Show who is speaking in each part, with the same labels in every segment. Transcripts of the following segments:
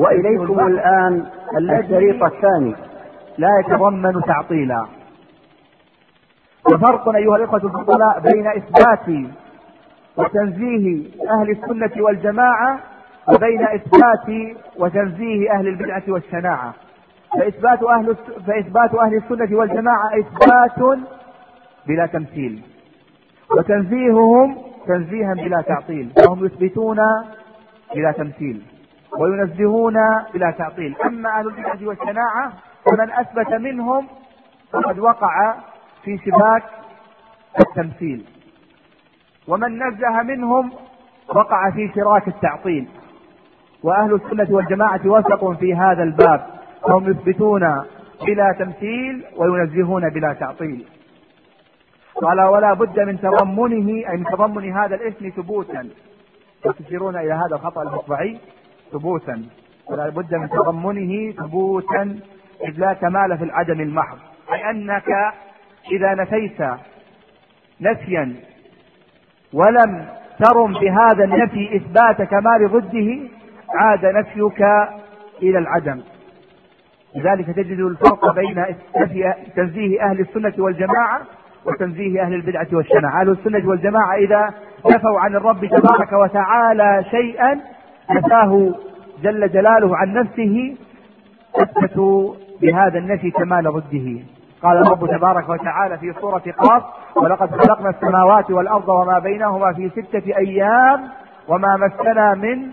Speaker 1: وإليكم الآن الشريط الثاني.
Speaker 2: لا يتضمن تعطيلا. وفرق أيها الإخوة الفضلاء بين إثبات وتنزيه أهل السنة والجماعة وبين إثبات وتنزيه أهل البدعة والشناعة. فإثبات أهل فإثبات أهل السنة والجماعة إثبات بلا تمثيل. وتنزيههم تنزيها بلا تعطيل. فهم يثبتون بلا تمثيل. وينزهون بلا تعطيل. أما أهل البدعة والشناعة فمن أثبت منهم فقد وقع في شباك التمثيل. ومن نزه منهم وقع في شراك التعطيل. وأهل السنة والجماعة وثق في هذا الباب. فهم يثبتون بلا تمثيل وينزهون بلا تعطيل. قال ولا بد من تضمنه أي من تضمن هذا الاسم ثبوتا. وتشيرون إلى هذا الخطأ المطبعي ثبوتا. ولا بد من تضمنه ثبوتا إذ لا كمال في العدم المحض. أي أنك إذا نفيت نفيا ولم ترم بهذا النفي إثبات كمال ضده عاد نفيك إلى العدم. لذلك تجد الفرق بين تنزيه أهل السنة والجماعة وتنزيه أهل البدعة والشنع أهل السنة والجماعة إذا نفوا عن الرب تبارك وتعالى شيئا نفاه جل جلاله عن نفسه اثبتوا بهذا النفي كمال ضده. قال الرب تبارك وتعالى في سورة قاف ولقد خلقنا السماوات والأرض وما بينهما في ستة أيام وما مسنا من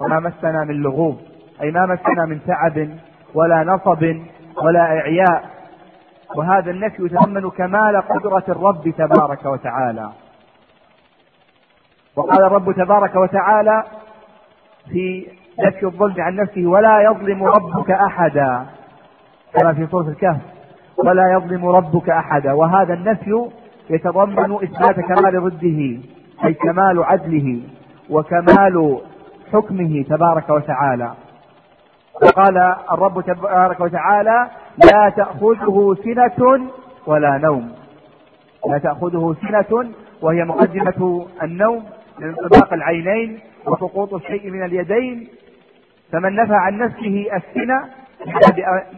Speaker 2: وما مسنا من لغوب. أي ما مسنا من تعب ولا نصب ولا إعياء. وهذا النفي يتضمن كمال قدرة الرب تبارك وتعالى. وقال الرب تبارك وتعالى في نفي الظلم عن نفسه ولا يظلم ربك أحدا. كما في سورة الكهف. ولا يظلم ربك أحدا. وهذا النفي يتضمن إثبات كمال ضده أي كمال عدله وكمال حكمه تبارك وتعالى. وقال الرب تبارك وتعالى لا تأخذه سنة ولا نوم. لا تأخذه سنة وهي مقدمة النوم من انطباق العينين وسقوط الشيء من اليدين فمن نفى عن نفسه السنة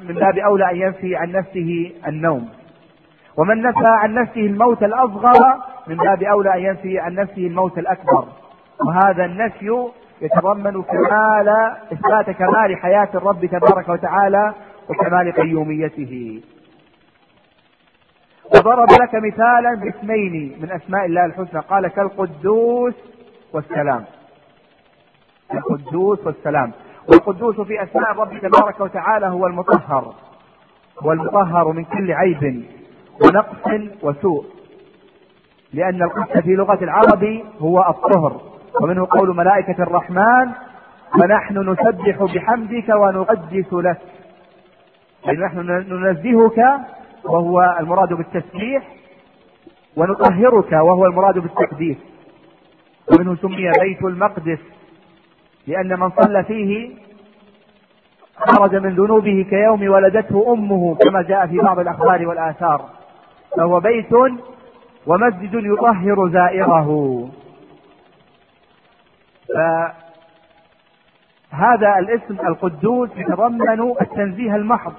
Speaker 2: من باب أولى أن ينفي عن نفسه النوم. ومن نفى عن نفسه الموت الأصغر من باب أولى أن ينفي عن نفسه الموت الأكبر. وهذا النفي يتضمن كمال إثبات كمال حياة الرب تبارك وتعالى وكمال قيوميته. وضرب لك مثالا باسمين من أسماء الله الحسنى. قال كالقدوس والسلام. القدوس والسلام. والقدوس في أسماء الرب تبارك وتعالى هو المطهر. والمطهر من كل عيب ونقص وسوء. لأن القدس في لغة العرب هو الطهر. ومنه قول ملائكة الرحمن فنحن نسبح بحمدك ونقدس لك. يعني نحن ننزهك وهو المراد بالتسبيح ونطهرك وهو المراد بالتقديس. ومنه سمي بيت المقدس. لأن من صلى فيه خرج من ذنوبه كيوم ولدته أمه كما جاء في بعض الأخبار والآثار. فهو بيت ومسجد يطهر زائره. فهذا الاسم القدوس يتضمن التنزيه المحض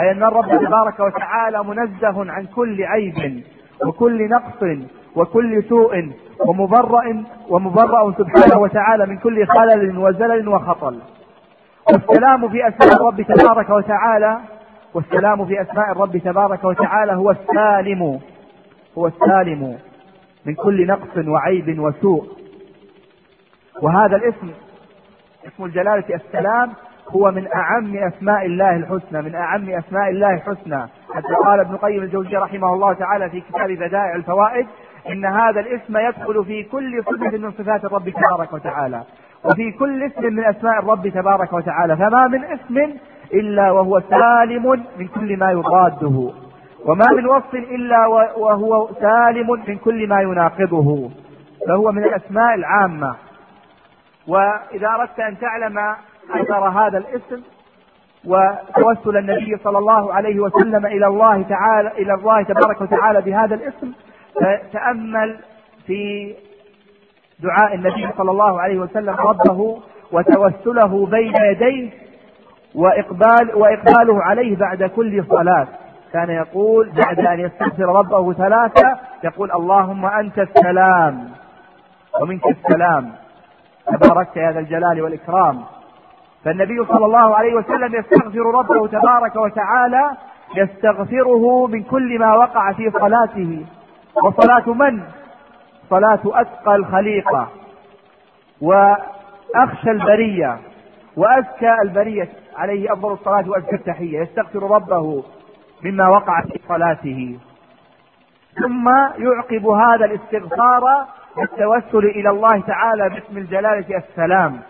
Speaker 2: أي أن الرب تبارك وتعالى منزه عن كل عيب. وكل نقص وكل سوء ومبرأ ومبرأ سبحانه وتعالى من كل خلل وزلل وخطل. والسلام في أسماء الرب تبارك وتعالى والسلام في أسماء الرب تبارك وتعالى هو السالم هو السالم من كل نقص وعيب وسوء. وهذا الاسم اسم الجلالة السلام هو من أعم أسماء الله الحسنى من أعم أسماء الله الحسنى. حتى قال ابن قيم الجوزي رحمه الله تعالى في كتاب بدائع الفوائد إن هذا الاسم يدخل في كل صفة من صفات الرب تبارك وتعالى. وفي كل اسم من أسماء الرب تبارك وتعالى. فما من اسم إلا وهو سالم من كل ما يضاده. وما من وصف إلا وهو سالم من كل ما يناقضه. فهو من الأسماء العامة. وإذا أردت أن تعلم أثر هذا الاسم وتوسل النبي صلى الله عليه وسلم إلى الله تعالى إلى الله تبارك وتعالى بهذا الاسم. فتأمل في دعاء النبي صلى الله عليه وسلم ربه وتوسله بين يديه وإقبال وإقباله عليه بعد كل صلاة. كان يقول بعد أن يستغفر ربه ثلاثة يقول اللهم أنت السلام ومنك السلام. تباركت يا ذا الجلال والإكرام. فالنبي صلى الله عليه وسلم يستغفر ربه تبارك وتعالى يستغفره من كل ما وقع في صلاته. وصلاة من؟ صلاة أتقى الخليقة. وأخشى البرية. وأزكى البرية. عليه أفضل الصلاة وأزكى التحية. يستغفر ربه مما وقع في صلاته. ثم يعقب هذا الاستغفار بالتوسل إلى الله تعالى باسم الجلالة السلام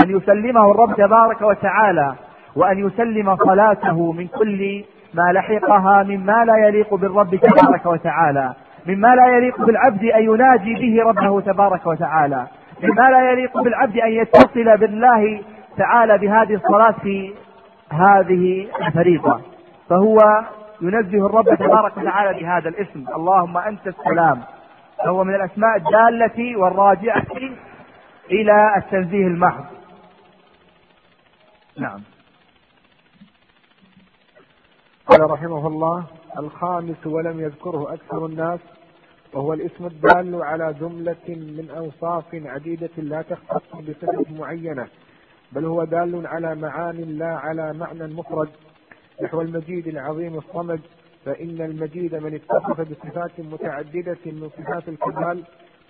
Speaker 2: أن يسلمه الرب تبارك وتعالى وأن يسلم صلاته من كل ما لحقها مما لا يليق بالرب تبارك وتعالى مما لا يليق بالعبد أن يناجي به ربه تبارك وتعالى مما لا يليق بالعبد أن يتصل بالله تعالى بهذه الصلاة في هذه الفريضة. فهو ينزه الرب تبارك وتعالى بهذا الاسم. اللهم أنت السلام. فهو من الأسماء الدالة والراجعة إلى التنزيه المحض. نعم.
Speaker 3: قال رحمه الله الخامس ولم يذكره أكثر الناس وهو الاسم الدال على جملة من أوصاف عديدة لا تختص بصفة معينة بل هو دال على معان لا على معنى مفرد نحو المجيد العظيم الصمد فإن المجيد من اتصف بصفات متعددة من صفات الكمال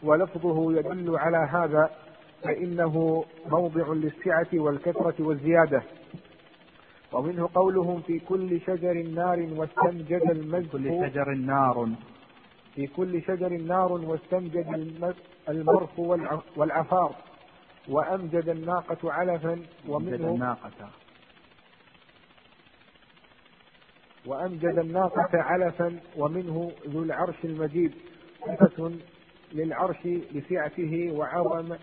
Speaker 3: ولفظه يدل على هذا فإنه موضع للسعة والكثرة والزيادة. ومنه قولهم في كل شجر نار واستنجد المزق
Speaker 2: كل شجر نار.
Speaker 3: في كل شجر نار واستنجد المرف والعفار وأمجد الناقة علفا. ومنه
Speaker 2: الناقة.
Speaker 3: وأمجد الناقة علفا. ومنه ذو العرش المجيد. صفة للعرش لسعته وعظم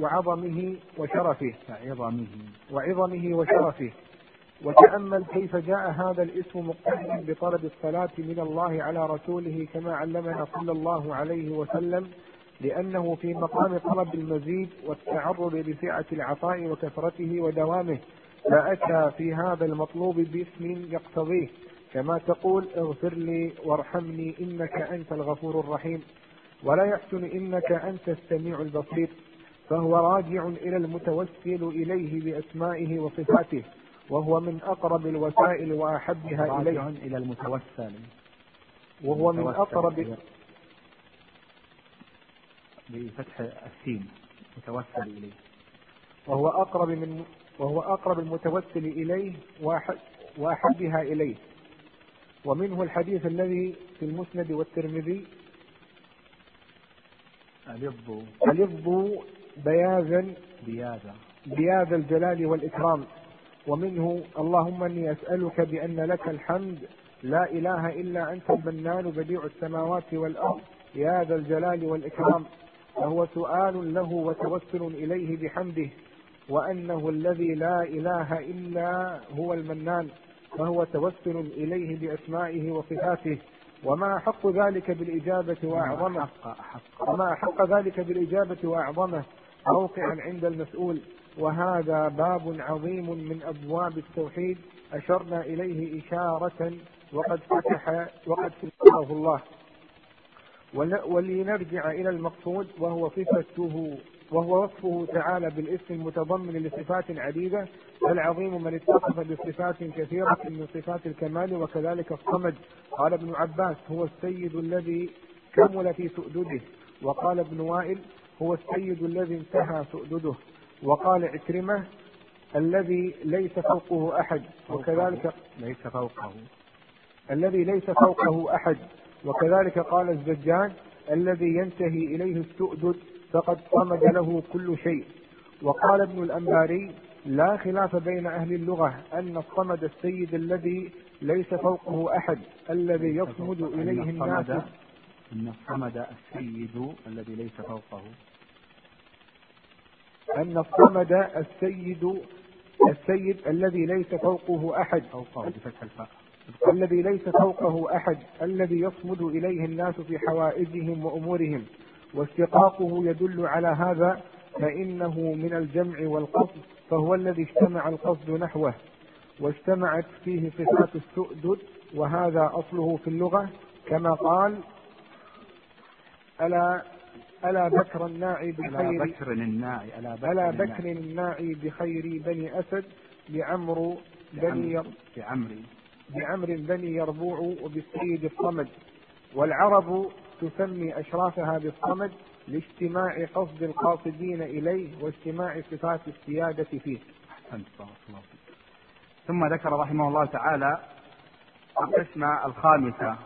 Speaker 3: وعظمه وشرفه.
Speaker 2: وعظمه.
Speaker 3: وعظمه وشرفه. وتأمل كيف جاء هذا الاسم مقترنا بطلب الصلاة من الله على رسوله كما علمنا صلى الله عليه وسلم لأنه في مقام طلب المزيد والتعرض لسعة العطاء وكثرته ودوامه فأتى في هذا المطلوب باسم يقتضيه. كما تقول اغفر لي وارحمني إنك أنت الغفور الرحيم. ولا يحسن إنك أنت السميع البصير. فهو راجع إلى المتوسل إليه بأسمائه وصفاته وهو من أقرب الوسائل وأحبها إليه.
Speaker 2: إلى المتوسل.
Speaker 3: وهو من أقرب
Speaker 2: بفتح السين. متوسل إليه.
Speaker 3: وهو أقرب من وهو أقرب المتوسل إليه وأحبها إليه. ومنه الحديث الذي في المسند والترمذي
Speaker 2: ألظ
Speaker 3: ألظ بياذا
Speaker 2: بياذا
Speaker 3: بياذ الجلال والإكرام. ومنه اللهم إني أسألك بأن لك الحمد. لا إله إلا أنت المنان بديع السماوات والأرض. يا ذا الجلال والإكرام. فهو سؤال له وتوسل إليه بحمده. وأنه الذي لا إله إلا هو المنان. فهو توسل إليه بأسمائه وصفاته. وما احق ذلك بالإجابة وأعظمه. وما احق ذلك بالإجابة وأعظمه. موقعا عند المسؤول. وهذا باب عظيم من أبواب التوحيد. أشرنا إليه إشارة وقد فتح وقد فتحه الله. ولنرجع إلى المقصود وهو صفته. وهو وصفه تعالى بالاسم المتضمن لصفات عديدة العظيم من اتصف بصفات كثيرة من صفات الكمال وكذلك الصمد. قال ابن عباس هو السيد الذي كمل في سؤدده. وقال ابن وائل هو السيد الذي انتهى سؤدده. وقال عكرمة الذي ليس فوقه أحد. وكذلك
Speaker 2: ليس فوقه.
Speaker 3: الذي ليس فوقه أحد. وكذلك قال الزجاج الذي ينتهي إليه السؤدد. فقد صمد له كل شيء. وقال ابن الأنباري لا خلاف بين أهل اللغة أن الصمد السيد الذي ليس فوقه أحد الذي يصمد إليه الناس.
Speaker 2: أن الصمد السيد الذي ليس فوقه.
Speaker 3: أن الصمد السيد السيد الذي ليس فوقه أحد.
Speaker 2: فوقه بفتح الفاء.
Speaker 3: الذي ليس فوقه أحد الذي يصمد إليه الناس في حوائجهم وأمورهم. واستقاقه يدل على هذا فإنه من الجمع والقصد فهو الذي اجتمع القصد نحوه واجتمعت فيه صفات السؤدد وهذا أصله في اللغة كما قال ألا ألا بكر الناعي بخير
Speaker 2: ألا بكر الناعي
Speaker 3: ألا بكر, ألا بكر الناعي بخير بني أسد بعمر بني ير...
Speaker 2: بعمري
Speaker 3: بعمر بني يربوع وبالسيد الصمد والعرب تسمي أشرافها بالصمد لاجتماع قصد القاصدين إليه واجتماع صفات السيادة فيه.
Speaker 2: أحسنت الله ثم ذكر رحمه الله تعالى القسم الخامسة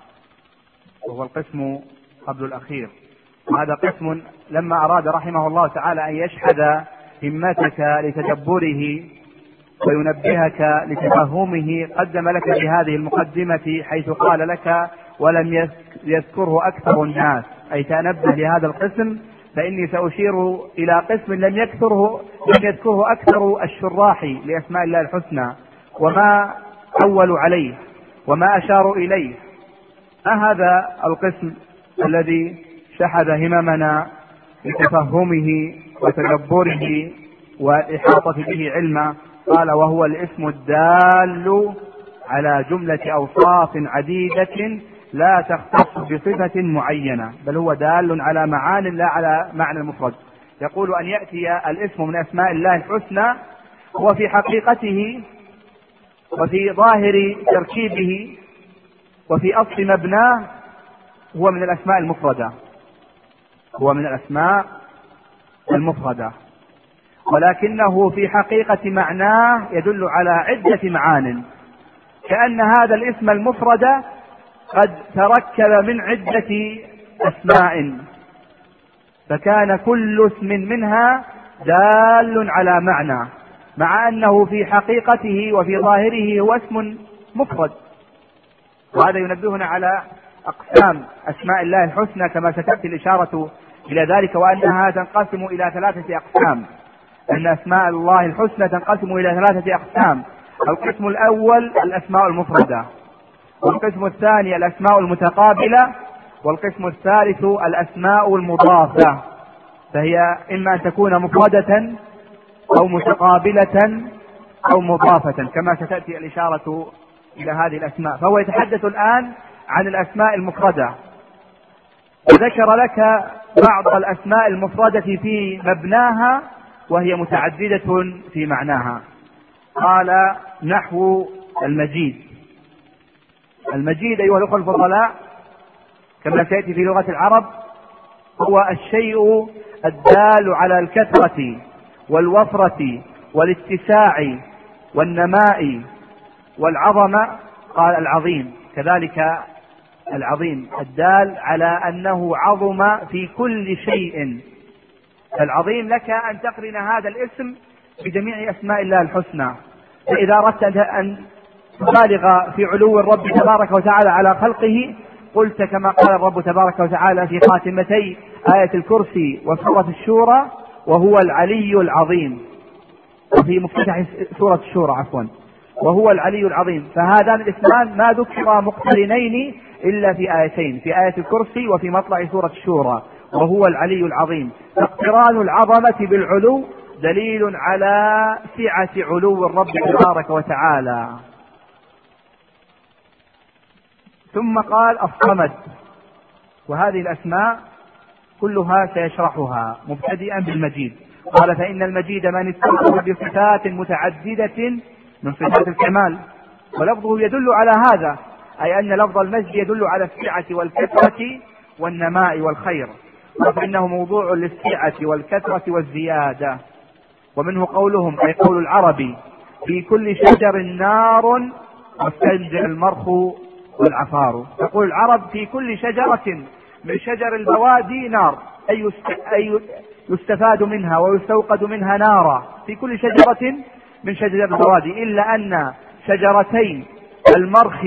Speaker 2: وهو القسم قبل الأخير. وهذا قسم لما أراد رحمه الله تعالى أن يشحذ همتك لتدبره وينبهك لتفهمه قدم لك بهذه المقدمة حيث قال لك ولم يذكره أكثر الناس. أي تنبه لهذا القسم فإني سأشير إلى قسم لم يكثره لم يذكره أكثر الشراح لأسماء الله الحسنى. وما أولوا عليه وما أشاروا إليه. ما هذا القسم الذي شحذ هممنا لتفهمه وتدبره والإحاطة به علما؟ قال وهو الاسم الدال على جملة أوصاف عديدة لا تختص بصفة معينة بل هو دال على معان لا على معنى المفرد. يقول أن يأتي الاسم من أسماء الله الحسنى هو في حقيقته وفي ظاهر تركيبه وفي أصل مبناه هو من الأسماء المفردة. هو من الأسماء المفردة. ولكنه في حقيقة معناه يدل على عدة معان. كأن هذا الاسم المفرد قد تركب من عدة أسماء فكان كل اسم منها دال على معنى مع أنه في حقيقته وفي ظاهره هو اسم مفرد. وهذا ينبهنا على أقسام أسماء الله الحسنى كما ستأتي الإشارة إلى ذلك وأنها تنقسم إلى ثلاثة أقسام. أن أسماء الله الحسنى تنقسم إلى ثلاثة أقسام القسم الأول الأسماء المفردة. والقسم الثاني الأسماء المتقابلة والقسم الثالث الأسماء المضافة. فهي إما أن تكون مفردة أو متقابلة أو مضافة كما ستأتي الإشارة إلى هذه الأسماء. فهو يتحدث الآن عن الأسماء المفردة. وذكر لك بعض الأسماء المفردة في مبناها وهي متعددة في معناها. قال نحو المجيد. المجيد أيها الأخوة الفضلاء كما سيأتي في لغة العرب هو الشيء الدال على الكثرة والوفرة والاتساع والنماء والعظمة قال العظيم كذلك العظيم الدال على أنه عظم في كل شيء. فالعظيم لك أن تقرن هذا الاسم بجميع أسماء الله الحسنى. فإذا أردت أن تبالغ في علو الرب تبارك وتعالى على خلقه. قلت كما قال الرب تبارك وتعالى في خاتمتي آية الكرسي وسورة الشورى وهو العلي العظيم. وفي مفتتح سورة الشورى عفوا. وهو العلي العظيم. فهذان الاسمان ما ذكرا مقترنين إلا في آيتين في آية الكرسي وفي مطلع سورة الشورى وهو العلي العظيم. فاقتران العظمة بالعلو دليل على سعة علو الرب تبارك وتعالى. ثم قال الصمد. وهذه الأسماء كلها سيشرحها مبتدئا بالمجيد. قال فإن المجيد من اتصف بصفات متعددة من صفات الكمال. ولفظه يدل على هذا أي أن لفظ المجد يدل على السعة والكثرة والنماء والخير. فإنه موضوع للسعة والكثرة والزيادة. ومنه قولهم أي قول العربي في كل شجر نار واستنجع المرخ والعفار يقول العرب في كل شجرة من شجر البوادي نار أي يستفاد منها ويستوقد منها نارا. في كل شجرة من شجر البوادي إلا أن شجرتين المرخ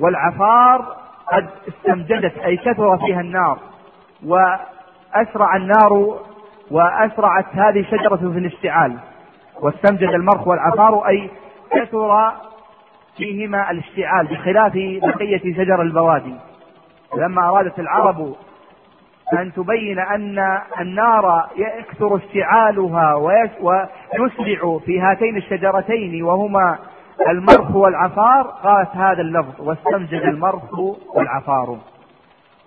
Speaker 2: والعفار قد استمجدت أي كثر فيها النار. وأسرع النار وأسرعت هذه الشجرة في الاشتعال. واستمجد المرخ والعفار أي كثر فيهما الاشتعال بخلاف بقية شجر البوادي. لما أرادت العرب أن تبين أن النار يكثر اشتعالها ويسرع في هاتين الشجرتين وهما المرخ والعفار قالت هذا اللفظ واستمجد المرخ والعفار.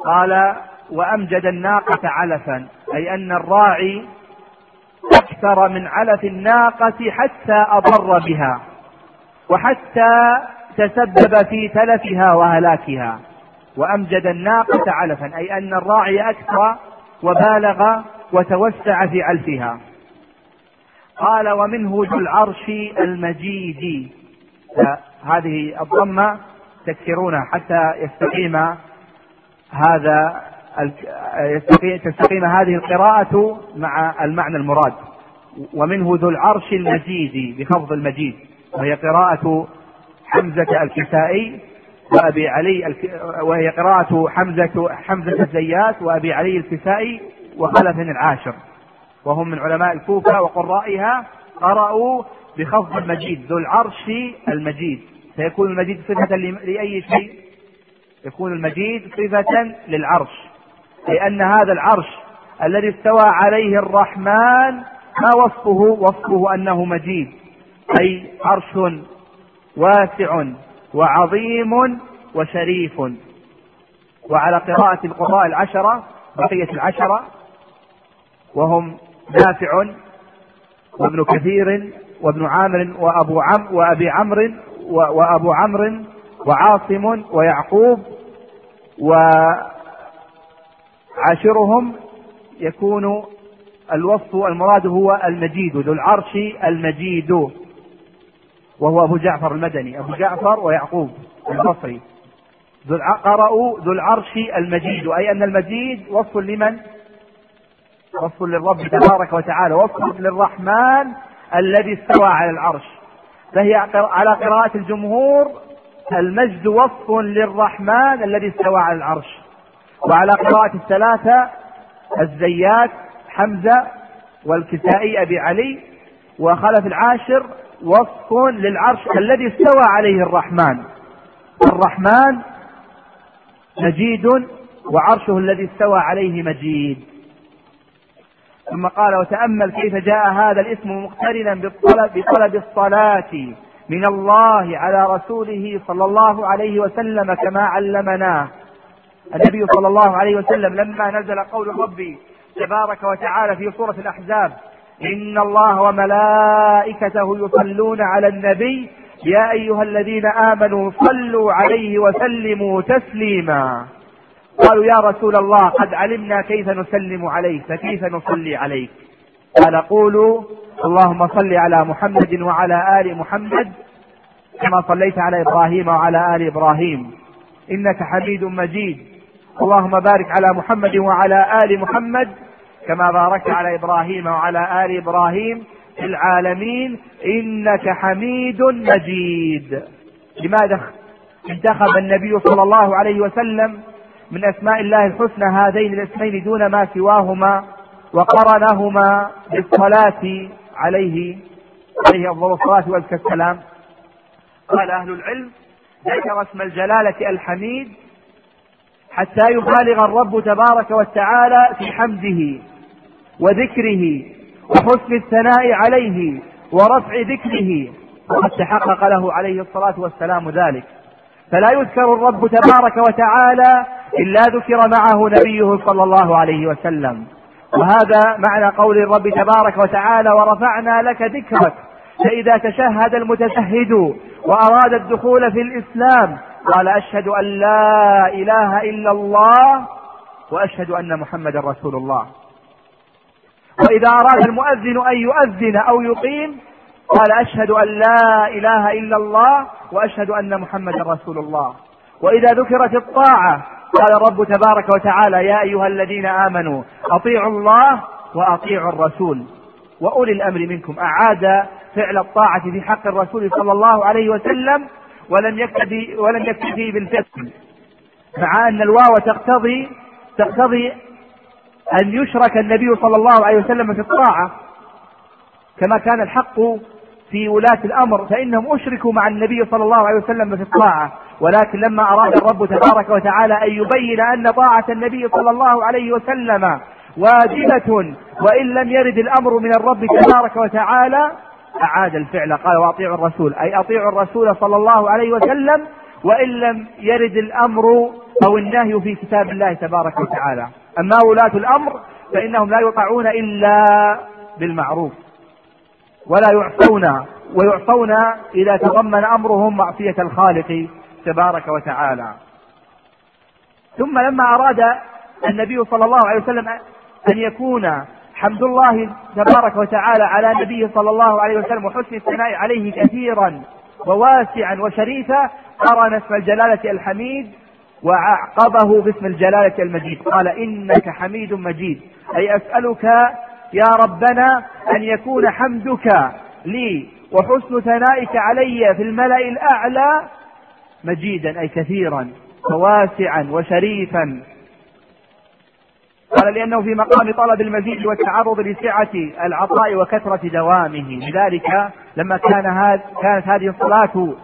Speaker 2: قال وأمجد الناقة علفا أي أن الراعي أكثر من علف الناقة حتى أضر بها. وحتى تسبب في تلفها وهلاكها وأمجد الناقة علفا أي أن الراعي أكثر وبالغ وتوسع في علفها قال ومنه ذو العرش المجيد. هذه الضمة تكسرونها حتى يستقيم هذا تستقيم هذه القراءة مع المعنى المراد. ومنه ذو العرش المجيد بخفض المجيد. وهي قراءة حمزة الكسائي وأبي علي وهي قراءة حمزة حمزة الزيات وأبي علي الكسائي وخلف العاشر. وهم من علماء الكوفة وقرائها قرأوا بخفض المجيد ذو العرش المجيد. فيكون المجيد صفة لأي شيء؟ يكون المجيد صفة للعرش. لأن هذا العرش الذي استوى عليه الرحمن ما وصفه؟ وصفه أنه مجيد. أي عرش واسع وعظيم وشريف. وعلى قراءة القراء العشرة بقية العشرة وهم نافع وابن كثير وابن عامر وأبو عم وأبي عمرو وأبو عمرو وعاصم ويعقوب. وعاشرهم يكون الوصف المراد هو المجيد ذو العرش المجيد. وهو أبو جعفر المدني أبو جعفر ويعقوب البصري. قرأوا ذو العرش المجيد. أي أن المجيد وصف لمن؟ وصف للرب تبارك وتعالى. وصف للرحمن الذي استوى على العرش. فهي على قراءة الجمهور المجد وصف للرحمن الذي استوى على العرش. وعلى قراءة الثلاثة الزيات حمزة والكسائي أبي علي وخلف العاشر وصف للعرش الذي استوى عليه الرحمن. الرحمن مجيد وعرشه الذي استوى عليه مجيد. ثم قال وتأمل كيف جاء هذا الاسم مقترنا بالطلب بطلب الصلاة من الله على رسوله صلى الله عليه وسلم كما علمناه النبي صلى الله عليه وسلم لما نزل قول ربي تبارك وتعالى في سورة الأحزاب إن الله وملائكته يصلون على النبي. يا أيها الذين آمنوا صلوا عليه وسلموا تسليما. قالوا يا رسول الله قد علمنا كيف نسلم عليك فكيف نصلي عليك؟ قال قولوا اللهم صل على محمد وعلى آل محمد كما صليت على إبراهيم وعلى آل إبراهيم. إنك حميد مجيد. اللهم بارك على محمد وعلى آل محمد كما باركت على إبراهيم وعلى آل إبراهيم في العالمين إنك حميد مجيد. لماذا انتخب النبي صلى الله عليه وسلم من أسماء الله الحسنى هذين الاسمين دون ما سواهما وقرنهما بالصلاة عليه عليه أفضل الصلاة وأزكى السلام قال أهل العلم ذكر اسم الجلالة الحميد حتى يبالغ الرب تبارك وتعالى في حمده. وذكره وحسن الثناء عليه ورفع ذكره وقد تحقق له عليه الصلاة والسلام ذلك. فلا يذكر الرب تبارك وتعالى إلا ذكر معه نبيه صلى الله عليه وسلم. وهذا معنى قول الرب تبارك وتعالى ورفعنا لك ذكرك فإذا تشهد المتشهد وأراد الدخول في الإسلام قال أشهد أن لا إله إلا الله وأشهد أن محمدا رسول الله. وإذا أراد المؤذن أن يؤذن أو يقيم قال أشهد أن لا إله إلا الله وأشهد أن محمدا رسول الله. وإذا ذكرت الطاعة قال الرب تبارك وتعالى يا أيها الذين آمنوا أطيعوا الله وأطيعوا الرسول. وأولي الأمر منكم أعاد فعل الطاعة في حق الرسول صلى الله عليه وسلم ولم يكتفي ولم يكتفي بالفعل. مع أن الواو تقتضي تقتضي أن يشرك النبي صلى الله عليه وسلم في الطاعة. كما كان الحق في ولاة الأمر فإنهم أشركوا مع النبي صلى الله عليه وسلم في الطاعة. ولكن لما أراد الرب تبارك وتعالى أن يبين أن طاعة النبي صلى الله عليه وسلم واجبة وإن لم يرد الأمر من الرب تبارك وتعالى أعاد الفعل. قال وأطيعوا الرسول. أي أطيعوا الرسول صلى الله عليه وسلم وإن لم يرد الأمر أو النهي في كتاب الله تبارك وتعالى. أما ولاة الأمر فإنهم لا يطاعون إلا بالمعروف ولا يعصون ويعصون إذا تضمن أمرهم معصية الخالق تبارك وتعالى. ثم لما أراد النبي صلى الله عليه وسلم أن يكون حمد الله تبارك وتعالى على نبيه صلى الله عليه وسلم وحسن الثناء عليه كثيرا وواسعا وشريفا قرن اسم الجلالة الحميد وعقبه باسم الجلالة المجيد قال إنك حميد مجيد. أي أسألك يا ربنا أن يكون حمدك لي وحسن ثنائك علي في الملأ الأعلى مجيدا أي كثيرا وواسعا وشريفا. قال لأنه في مقام طلب المزيد والتعرض لسعة العطاء وكثرة دوامه. لذلك لما كان هذ كانت هذه الصلاة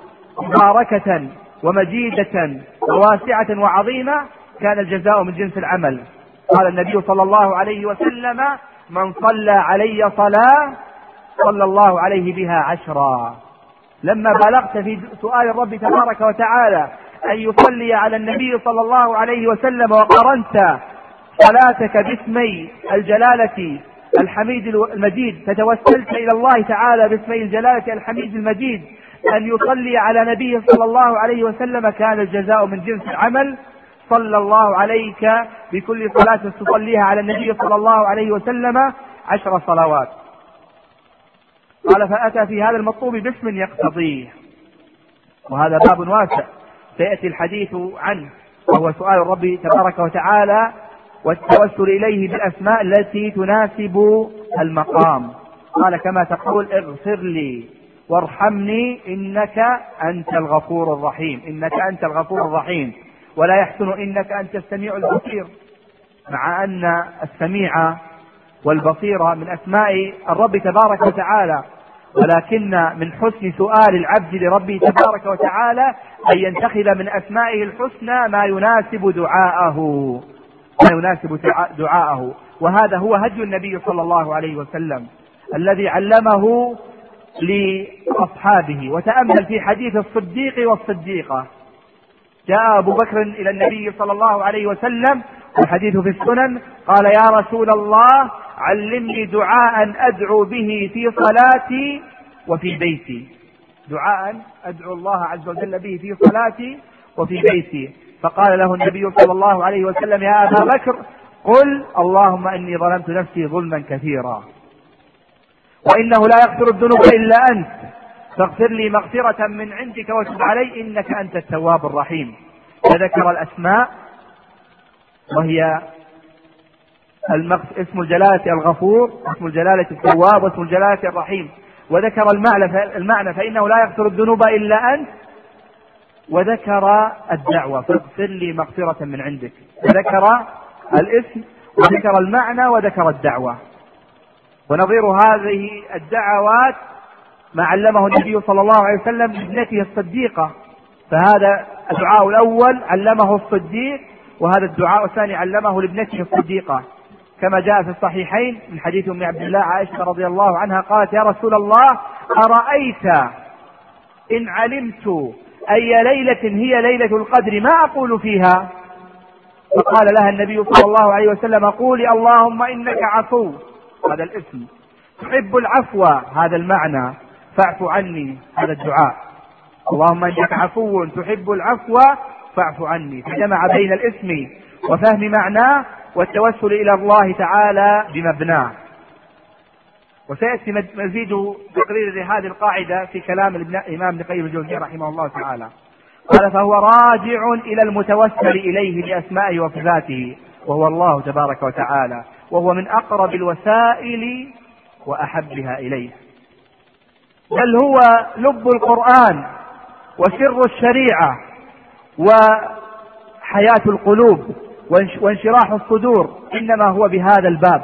Speaker 2: مباركة ومجيدة وواسعة وعظيمة كان الجزاء من جنس العمل. قال النبي صلى الله عليه وسلم من صلى علي صلاة صلى الله عليه بها عشرا. لما بلغت في سؤال الرب تبارك وتعالى أن يصلي على النبي صلى الله عليه وسلم وقرنت صلاتك باسمي الجلالة الحميد المجيد فتوسلت إلى الله تعالى باسمي الجلالة الحميد المجيد أن يصلي على نبيه صلى الله عليه وسلم كان الجزاء من جنس العمل. صلى الله عليك بكل صلاة تصليها على النبي صلى الله عليه وسلم عشر صلوات. قال فأتى في هذا المطلوب باسم يقتضيه. وهذا باب واسع. سيأتي الحديث عنه. وهو سؤال الرب تبارك وتعالى والتوسل إليه بالأسماء التي تناسب المقام. قال كما تقول اغفر لي. وارحمني إنك أنت الغفور الرحيم. إنك أنت الغفور الرحيم. ولا يحسن إنك أنت السميع البصير. مع أن السميع والبصير من أسماء الرب تبارك وتعالى. ولكن من حسن سؤال العبد لربه تبارك وتعالى أن ينتخذ من أسمائه الحسنى ما يناسب دعاءه. ما يناسب دعاءه. وهذا هو هدي النبي صلى الله عليه وسلم. الذي علمه لأصحابه وتأمل في حديث الصديق والصديقة. جاء أبو بكر إلى النبي صلى الله عليه وسلم الحديث في السنن قال يا رسول الله علمني دعاء أدعو به في صلاتي وفي بيتي. دعاء أدعو الله عز وجل به في صلاتي وفي بيتي. فقال له النبي صلى الله عليه وسلم يا أبا بكر قل اللهم إني ظلمت نفسي ظلما كثيرا. وإنه لا يغفر الذنوب إلا أنت. فاغفر لي مغفرة من عندك وتب علي إنك أنت التواب الرحيم. فذكر الأسماء وهي اسم الجلالة الغفور اسم الجلالة التواب واسم الجلالة الرحيم. وذكر المعنى المعنى فإنه لا يغفر الذنوب إلا أنت. وذكر الدعوة فاغفر لي مغفرة من عندك. وذكر الاسم وذكر المعنى وذكر الدعوة. ونظير هذه الدعوات ما علمه النبي صلى الله عليه وسلم لابنته الصديقة فهذا الدعاء الأول علمه الصديق وهذا الدعاء الثاني علمه لابنته الصديقة. كما جاء في الصحيحين من حديث أم عبد الله عائشة رضي الله عنها قالت يا رسول الله أرأيت إن علمت أي ليلة هي ليلة القدر ما أقول فيها؟ فقال لها النبي صلى الله عليه وسلم قولي اللهم إنك عفو. هذا الاسم. تحب العفو هذا المعنى. فاعف عني هذا الدعاء. اللهم إنك عفو تحب العفو فاعف عني. فجمع بين الاسم وفهم معناه والتوسل إلى الله تعالى بمبناه وسيأتي مزيد تقرير لهذه القاعدة في كلام الامام ابن قيم الجوزي رحمه الله تعالى. قال فهو راجع إلى المتوسل إليه بأسمائه وصفاته وهو الله تبارك وتعالى. وهو من أقرب الوسائل وأحبها إليه. بل هو لب القرآن وسر الشريعة وحياة القلوب وانشراح الصدور إنما هو بهذا الباب.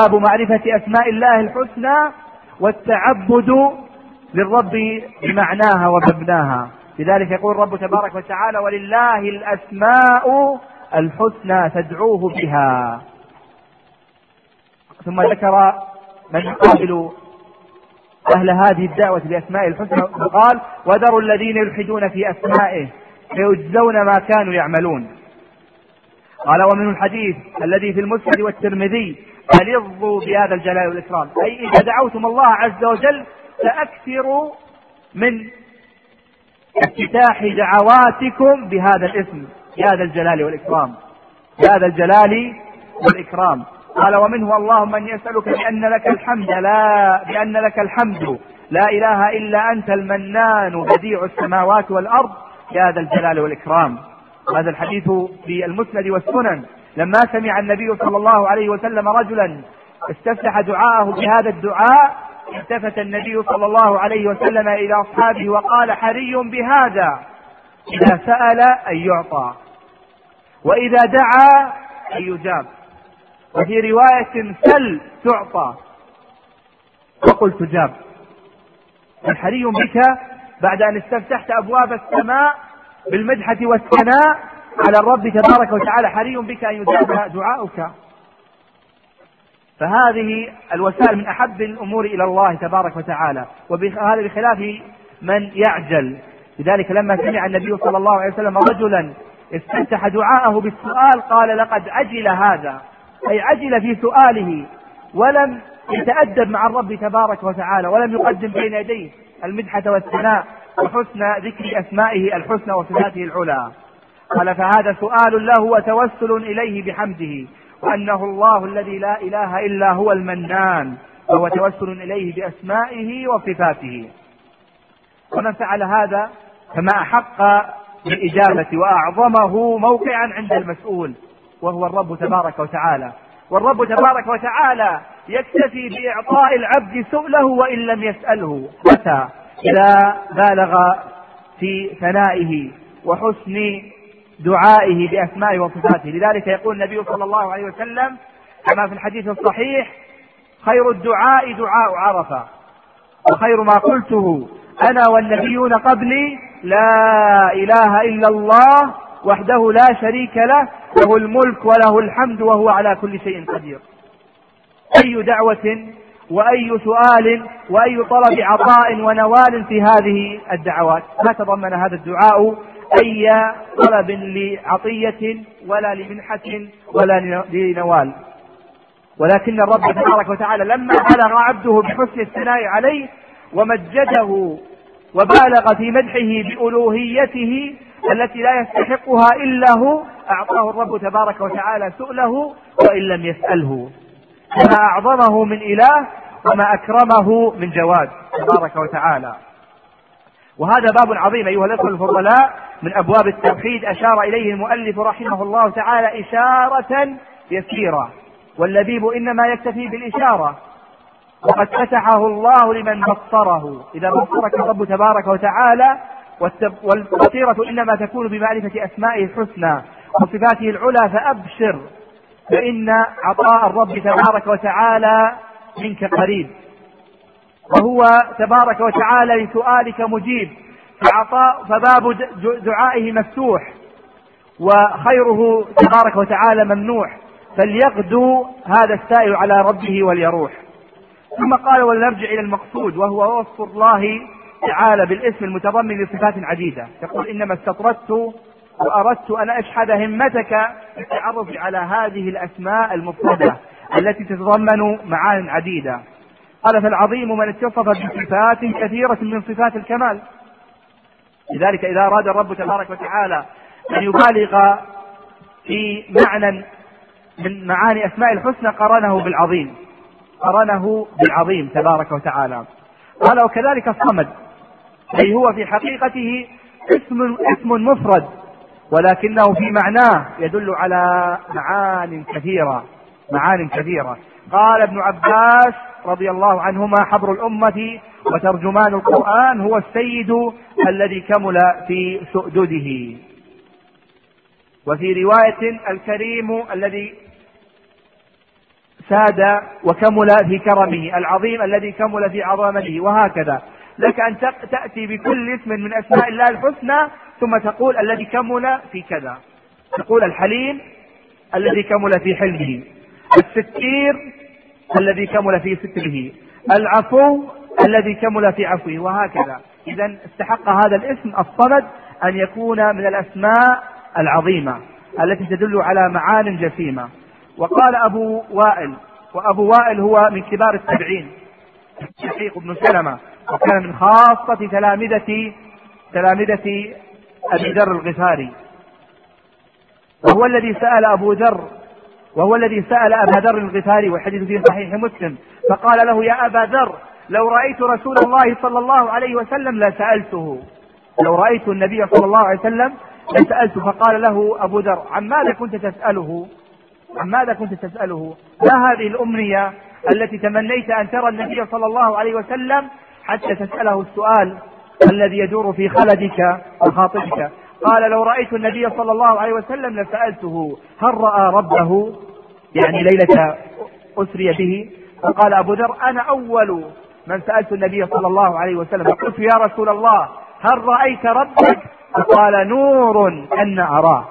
Speaker 2: باب معرفة أسماء الله الحسنى والتعبد للرب بمعناها ومبناها. لذلك يقول الرب تبارك وتعالى ولله الأسماء الحسنى فادعوه بها. ثم ذكر من يقابل أهل هذه الدعوة بأسماء الحسنى وقال وذروا الذين يلحدون في أسمائه فيجزون ما كانوا يعملون. قال ومنه الحديث الذي في المسند والترمذي ألظوا بهذا الجلال والإكرام. أي إذا دعوتم الله عز وجل فأكثروا من افتتاح دعواتكم بهذا الاسم بهذا الجلال والإكرام بهذا الجلال والإكرام. قال ومنه اللهم إني أسألك بأن لك الحمد لا بأن لك الحمد. لا إله إلا أنت المنان بديع السماوات والأرض. يا ذا الجلال والإكرام. هذا الحديث في المسند والسنن. لما سمع النبي صلى الله عليه وسلم رجلا استفتح دعاءه بهذا الدعاء التفت النبي صلى الله عليه وسلم إلى أصحابه وقال حري بهذا. إذا سأل أن يعطى وإذا دعا أن يجاب. وفي رواية سل تعطى. وقل تجاب الحري بك بعد أن استفتحت أبواب السماء بالمدحة والثناء على الرب تبارك وتعالى. حري بك أن يجاب دعاؤك. فهذه الوسائل من أحب الأمور إلى الله تبارك وتعالى. وهذا بخلاف من يعجل. لذلك لما سمع النبي صلى الله عليه وسلم رجلا استفتح دعاءه بالسؤال قال لقد عجل هذا. أي عجل في سؤاله ولم يتأدب مع الرب تبارك وتعالى ولم يقدم بين يديه المدحة والثناء وحسن ذكر أسمائه الحسنى وصفاته العلى. قال فهذا سؤال له وتوسل إليه بحمده وأنه الله الذي لا إله إلا هو المنان وهو توسل إليه بأسمائه وصفاته. ومن فعل هذا فما أحق بالإجابة وأعظمه موقعا عند المسؤول. وهو الرب تبارك وتعالى. والرب تبارك وتعالى يكتفي بإعطاء العبد سؤله وإن لم يسأله. متى إذا بالغ في ثنائه وحسن دعائه بأسمائه وصفاته. لذلك يقول النبي صلى الله عليه وسلم كما في الحديث الصحيح خير الدعاء دعاء عرفة وخير ما قلته أنا والنبيون قبلي لا إله إلا الله وحده لا شريك له له الملك وله الحمد وهو على كل شيء قدير. أي دعوة وأي سؤال وأي طلب عطاء ونوال في هذه الدعوات. ما تضمن هذا الدعاء أي طلب لعطية ولا لمنحة ولا لنوال. ولكن الرب تبارك وتعالى لما بلغ عبده بحسن الثناء عليه ومجده وبالغ في مدحه بألوهيته التي لا يستحقها إلا هو أعطاه الرب تبارك وتعالى سؤله وإن لم يسأله. ما أعظمه من إله وما أكرمه من جواد تبارك وتعالى. وهذا باب عظيم أيها الأخوة الفضلاء من أبواب التوحيد. أشار إليه المؤلف رحمه الله تعالى إشارة يسيرة. واللبيب إنما يكتفي بالإشارة. وقد فتحه الله لمن بصره. إذا بصرك الرب تبارك وتعالى والبصيرة إنما تكون بمعرفة أسمائه الحسنى وصفاته العلى فأبشر فإن عطاء الرب تبارك وتعالى منك قريب. وهو تبارك وتعالى لسؤالك مجيب فعطاء فباب دعائه مفتوح وخيره تبارك وتعالى ممنوح فليغدو هذا السائل على ربه وليروح. ثم قال ولنرجع إلى المقصود وهو وصف الله تعالى بالاسم المتضمن لصفات عديدة. يقول إنما استطردت وأردت أن اشحذ همتك بالتعرف على هذه الأسماء المفردة التي تتضمن معان عديدة. قال فالعظيم من اتصف بصفات كثيرة من صفات الكمال. لذلك إذا أراد الرب تبارك وتعالى أن يبالغ في معنى من معاني أسماء الحسنى قرنه بالعظيم. قرنه بالعظيم تبارك وتعالى. قال وكذلك الصمد. أي هو في حقيقته اسم اسم مفرد ولكنه في معناه يدل على معان كثيرة معان كثيرة. قال ابن عباس رضي الله عنهما حبر الأمة وترجمان القرآن هو السيد الذي كمل في سؤدده. وفي رواية الكريم الذي ساد وكمل في كرمه العظيم الذي كمل في عظمته وهكذا. لك أن تأتي بكل اسم من أسماء الله الحسنى ثم تقول الذي كمل في كذا. تقول الحليم الذي كمل في حلمه. الستير الذي كمل في ستره. العفو الذي كمل في عفوه. وهكذا. إذا استحق هذا الاسم الصمد أن يكون من الأسماء العظيمة التي تدل على معان جسيمة. وقال أبو وائل وأبو وائل هو من كبار التابعين. شقيق بن سلمة. وكان من خاصة تلامذة تلامذة أبي ذر الغفاري. وهو الذي سأل أبو ذر وهو الذي سأل أبا ذر الغفاري والحديث في صحيح مسلم فقال له يا أبا ذر لو رأيت رسول الله صلى الله عليه وسلم لسألته. لو رأيت النبي صلى الله عليه وسلم لسألته فقال له أبو ذر عن ماذا كنت تسأله؟ عن ماذا كنت تسأله؟ ما هذه الأمنية التي تمنيت أن ترى النبي صلى الله عليه وسلم حتى تسأله السؤال الذي يدور في خلدك وخاطرك قال لو رأيت النبي صلى الله عليه وسلم لسألته هل رأى ربه؟ يعني ليلة أسري به. فقال أبو ذر أنا أول من سألت النبي صلى الله عليه وسلم. قلت يا رسول الله هل رأيت ربك؟ فقال نور أن أراه.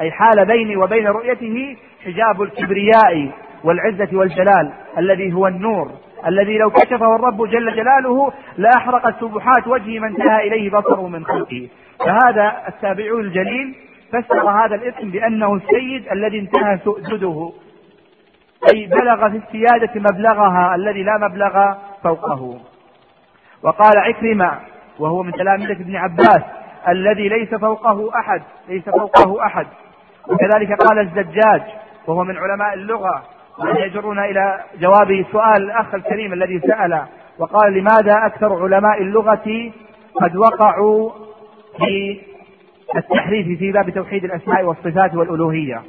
Speaker 2: أي حال بيني وبين رؤيته حجاب الكبرياء والعزة والجلال الذي هو النور. الذي لو كشفه الرب جل جلاله لأحرقت سبحات وجه من انتهى إليه بصره من خلقه. فهذا التابعي الجليل فسر هذا الاسم بأنه السيد الذي انتهى سؤدده. أي بلغ في السيادة مبلغها الذي لا مبلغ فوقه. وقال عكرمة وهو من تلامذة ابن عباس الذي ليس فوقه أحد ليس فوقه أحد. وكذلك قال الزجاج وهو من علماء اللغة يجرنا إلى جواب سؤال الأخ الكريم الذي سأل وقال لماذا أكثر علماء اللغة قد وقعوا في التحريف في باب توحيد الأسماء والصفات والألوهية؟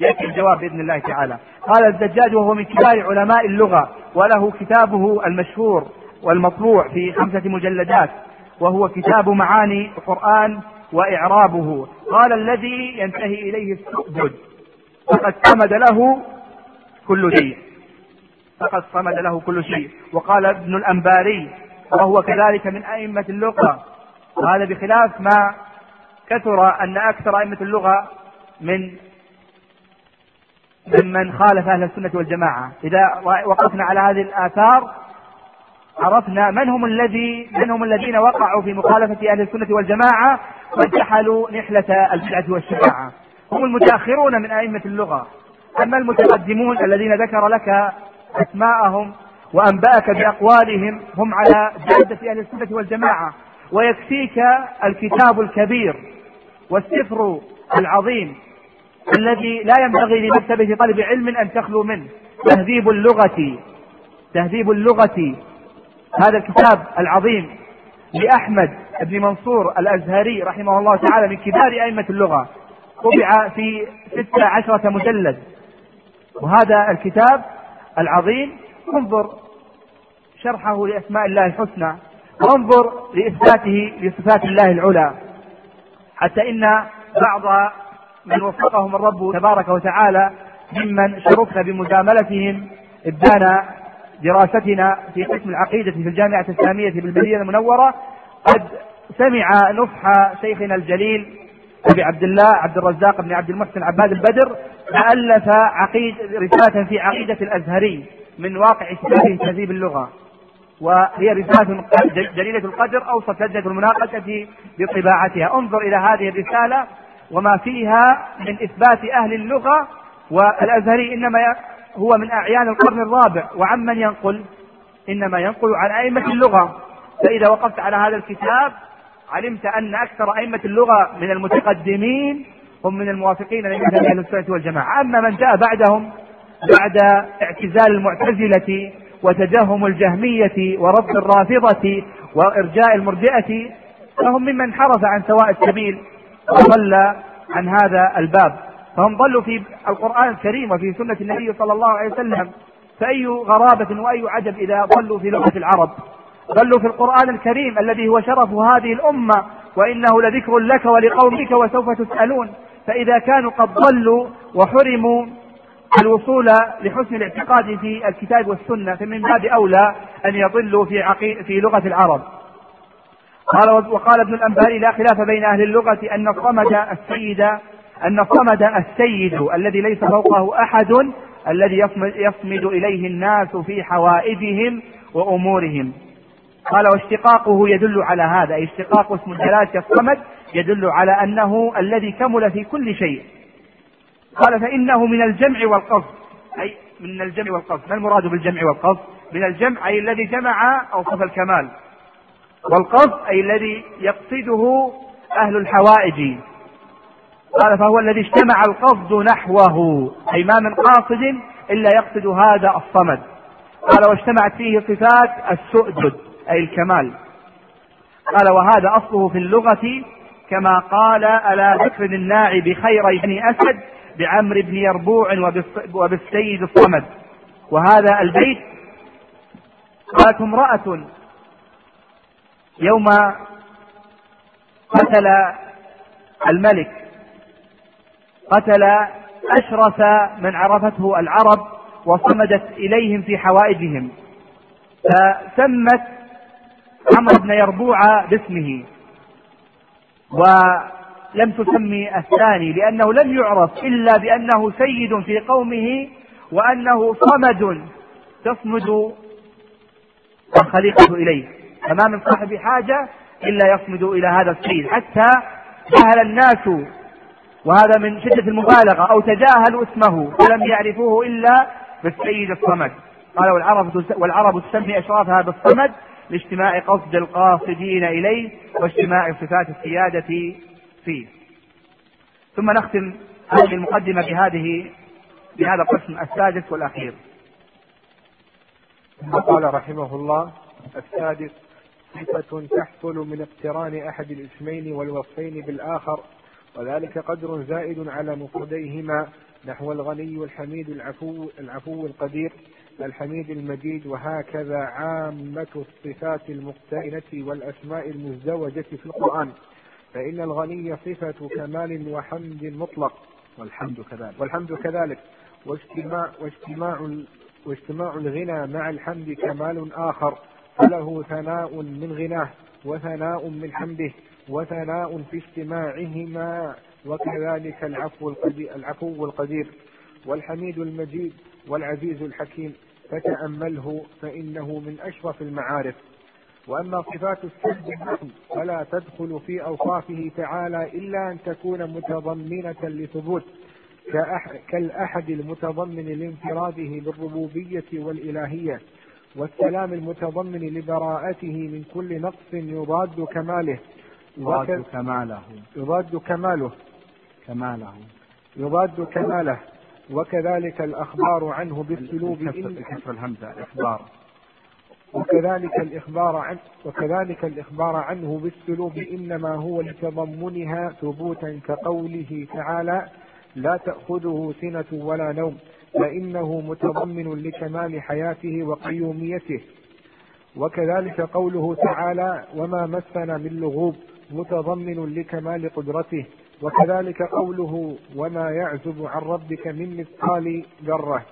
Speaker 2: يأتي الجواب بإذن الله تعالى. قال الزجاج وهو من كبار علماء اللغة وله كتابه المشهور والمطبوع في خمسة مجلدات وهو كتاب معاني القرآن وإعرابه. قال الذي ينتهي إليه السؤدد فقد صمد له كل شيء. فقد صمد له كل شيء. وقال ابن الأنباري وهو كذلك من أئمة اللغة. وهذا بخلاف ما كثر أن أكثر أئمة اللغة من ممن خالف أهل السنة والجماعة. إذا وقفنا على هذه الآثار عرفنا من هم الذي من هم الذين وقعوا في مخالفة أهل السنة والجماعة وانتحلوا نحلة البدعة والشفاعة هم المتأخرون من أئمة اللغة. أما المتقدمون الذين ذكر لك أسماءهم وأنبأك بأقوالهم هم على جادة أهل السنة والجماعة. ويكفيك الكتاب الكبير والسفر العظيم الذي لا ينبغي لمكتبة طالب علم أن تخلو منه. تهذيب اللغة تهذيب اللغة. هذا الكتاب العظيم لأحمد بن منصور الأزهري رحمه الله تعالى من كبار أئمة اللغة. طبع في ستة عشرة مجلد. وهذا الكتاب العظيم. انظر شرحه لأسماء الله الحسنى. وانظر لإثباته لصفات الله العلى. حتى إن بعض من وفقهم الرب تبارك وتعالى ممن شرفنا بمجاملتهم إبدانا دراستنا في قسم العقيدة في الجامعة الإسلامية بالمدينة المنورة قد سمع نصح شيخنا الجليل أبي عبد الله عبد الرزاق بن عبد المحسن عباد البدر ألف عقيد رسالة في عقيدة الأزهري من واقع كتابه تهذيب اللغة. وهي رسالة جليلة القدر أوصت لجنة المناقشة بطباعتها. انظر إلى هذه الرسالة وما فيها من إثبات أهل اللغة. والأزهري إنما هو من أعيان القرن الرابع. وعمن ينقل؟ إنما ينقل عن أئمة اللغة. فإذا وقفت على هذا الكتاب علمت أن أكثر أئمة اللغة من المتقدمين هم من الموافقين لمذهب أهل السنة والجماعة. أما من جاء بعدهم بعد اعتزال المعتزلة وتجهم الجهمية ورفض الرافضة وإرجاء المرجئة فهم ممن انحرف عن سواء السبيل وضل عن هذا الباب. فهم ضلوا في القرآن الكريم وفي سنة النبي صلى الله عليه وسلم. فأي غرابة وأي عجب إذا ضلوا في لغة العرب؟ ضلوا في القرآن الكريم الذي هو شرف هذه الأمة وإنه لذكر لك ولقومك وسوف تسألون. فإذا كانوا قد ضلوا وحرموا الوصول لحسن الاعتقاد في الكتاب والسنة فمن باب أولى أن يضلوا في عقي... في لغة العرب. قال وقال ابن الأنباري لا خلاف بين أهل اللغة أن الصمد السيد أن الصمد السيد الذي ليس فوقه أحد الذي يصمد, إليه الناس في حوائجهم وأمورهم. قال واشتقاقه يدل على هذا اشتقاق اسم الجلالة الصمد يدل على أنه الذي كمل في كل شيء. قال فإنه من الجمع والقصد. أي من الجمع والقصد. ما المراد بالجمع والقصد؟ من الجمع أي الذي جمع أوصف الكمال. والقصد أي الذي يقصده أهل الحوائج. قال فهو الذي اجتمع القصد نحوه. أي ما من قاصد إلا يقصد هذا الصمد. قال واجتمعت فيه صفات السؤدد أي الكمال. قال وهذا أصله في اللغة كما قال ألا ذكر الناعي بخير بني أسد بعمر بن يربوع وبالسيد الصمد. وهذا البيت قالت امرأة يوم قتل الملك قتل أشرف من عرفته العرب وصمدت إليهم في حوائجهم فسمت عمرو بن يربوع باسمه. ولم تسمي الثاني لأنه لم يعرف إلا بأنه سيد في قومه وأنه صمد تصمد الخليقة إليه. فما من صاحب حاجة إلا يصمد إلى هذا السيد. حتى جهل الناس وهذا من شدة المبالغة أو تجاهلوا اسمه ولم يعرفوه إلا بالسيد الصمد. قال والعرب والعرب تسمي أشرافها بالصمد لاجتماع قصد القاصدين إليه واجتماع صفات السيادة فيه. ثم نختم هذه المقدمة بهذه بهذا القسم السادس والأخير.
Speaker 3: قال رحمه الله السادس صفة تحصل من اقتران أحد الاسمين والوصفين بالآخر وذلك قدر زائد على مفرديهما نحو الغني الحميد العفو العفو القدير الحميد المجيد وهكذا عامة الصفات المقترنة والأسماء المزدوجة في القرآن. فإن الغني صفة كمال وحمد مطلق
Speaker 2: والحمد كذلك
Speaker 3: والحمد كذلك. واجتماع واجتماع واجتماع الغنى مع الحمد كمال آخر. فله ثناء من غناه وثناء من حمده وثناء في اجتماعهما وكذلك العفو القدير, العفو القدير. والحميد المجيد والعزيز الحكيم. فتأمله فإنه من أشرف المعارف. وأما صفات السلب فلا تدخل في أوصافه تعالى إلا أن تكون متضمنة لثبوت كالأحد المتضمن لانفراده بالربوبية والإلهية والسلام المتضمن لبراءته من كل نقص يضاد كماله.
Speaker 2: يضاد كماله.
Speaker 3: يضاد كماله.
Speaker 2: كماله.
Speaker 3: يضاد كماله. وكذلك الأخبار عنه بالسلوب
Speaker 2: بكسر الهمزة الإخبار
Speaker 3: وكذلك الإخبار عنه وكذلك الإخبار عنه بالسلوب إنما هو لتضمنها ثبوتا كقوله تعالى لا تأخذه سنة ولا نوم فإنه متضمن لكمال حياته وقيوميته. وكذلك قوله تعالى وما مسنا من لغوب متضمن لكمال قدرته. وكذلك قوله وما يعزب عن ربك من مثقال ذرة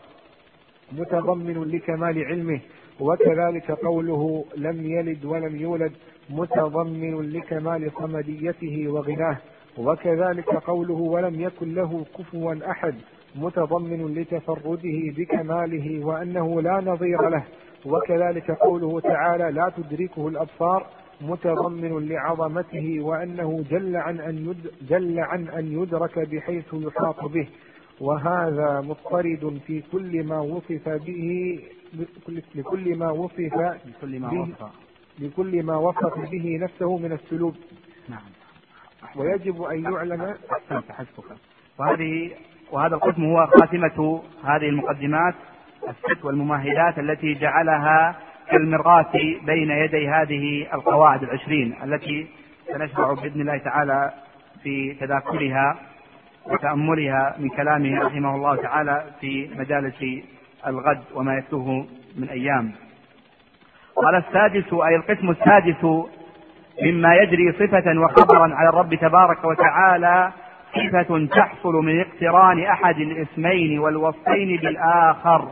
Speaker 3: متضمن لكمال علمه. وكذلك قوله لم يلد ولم يولد متضمن لكمال صمديته وغناه. وكذلك قوله ولم يكن له كفوا أحد متضمن لتفرده بكماله وأنه لا نظير له. وكذلك قوله تعالى لا تدركه الأبصار متضمن لعظمته وأنه جل عن أن يد جل عن أن يدرك بحيث يحاط به. وهذا مضطرد في كل ما وصف به لكل ما وصف
Speaker 2: لكل ما
Speaker 3: به لكل ما وصف به نفسه من السلوك.
Speaker 2: نعم.
Speaker 3: ويجب أن يعلم
Speaker 2: أحسنت حسبك. وهذه وهذا القسم هو خاتمة هذه المقدمات الست والممهدات التي جعلها كالمرآة بين يدي هذه القواعد العشرين التي سنشرع بإذن الله تعالى في تذاكرها وتأملها من كلامه رحمه الله تعالى في مجالس الغد وما يتلوه من أيام. قال السادس أي القسم السادس مما يجري صفة وخبرا على الرب تبارك وتعالى صفة تحصل من اقتران أحد الاسمين والوصفين بالآخر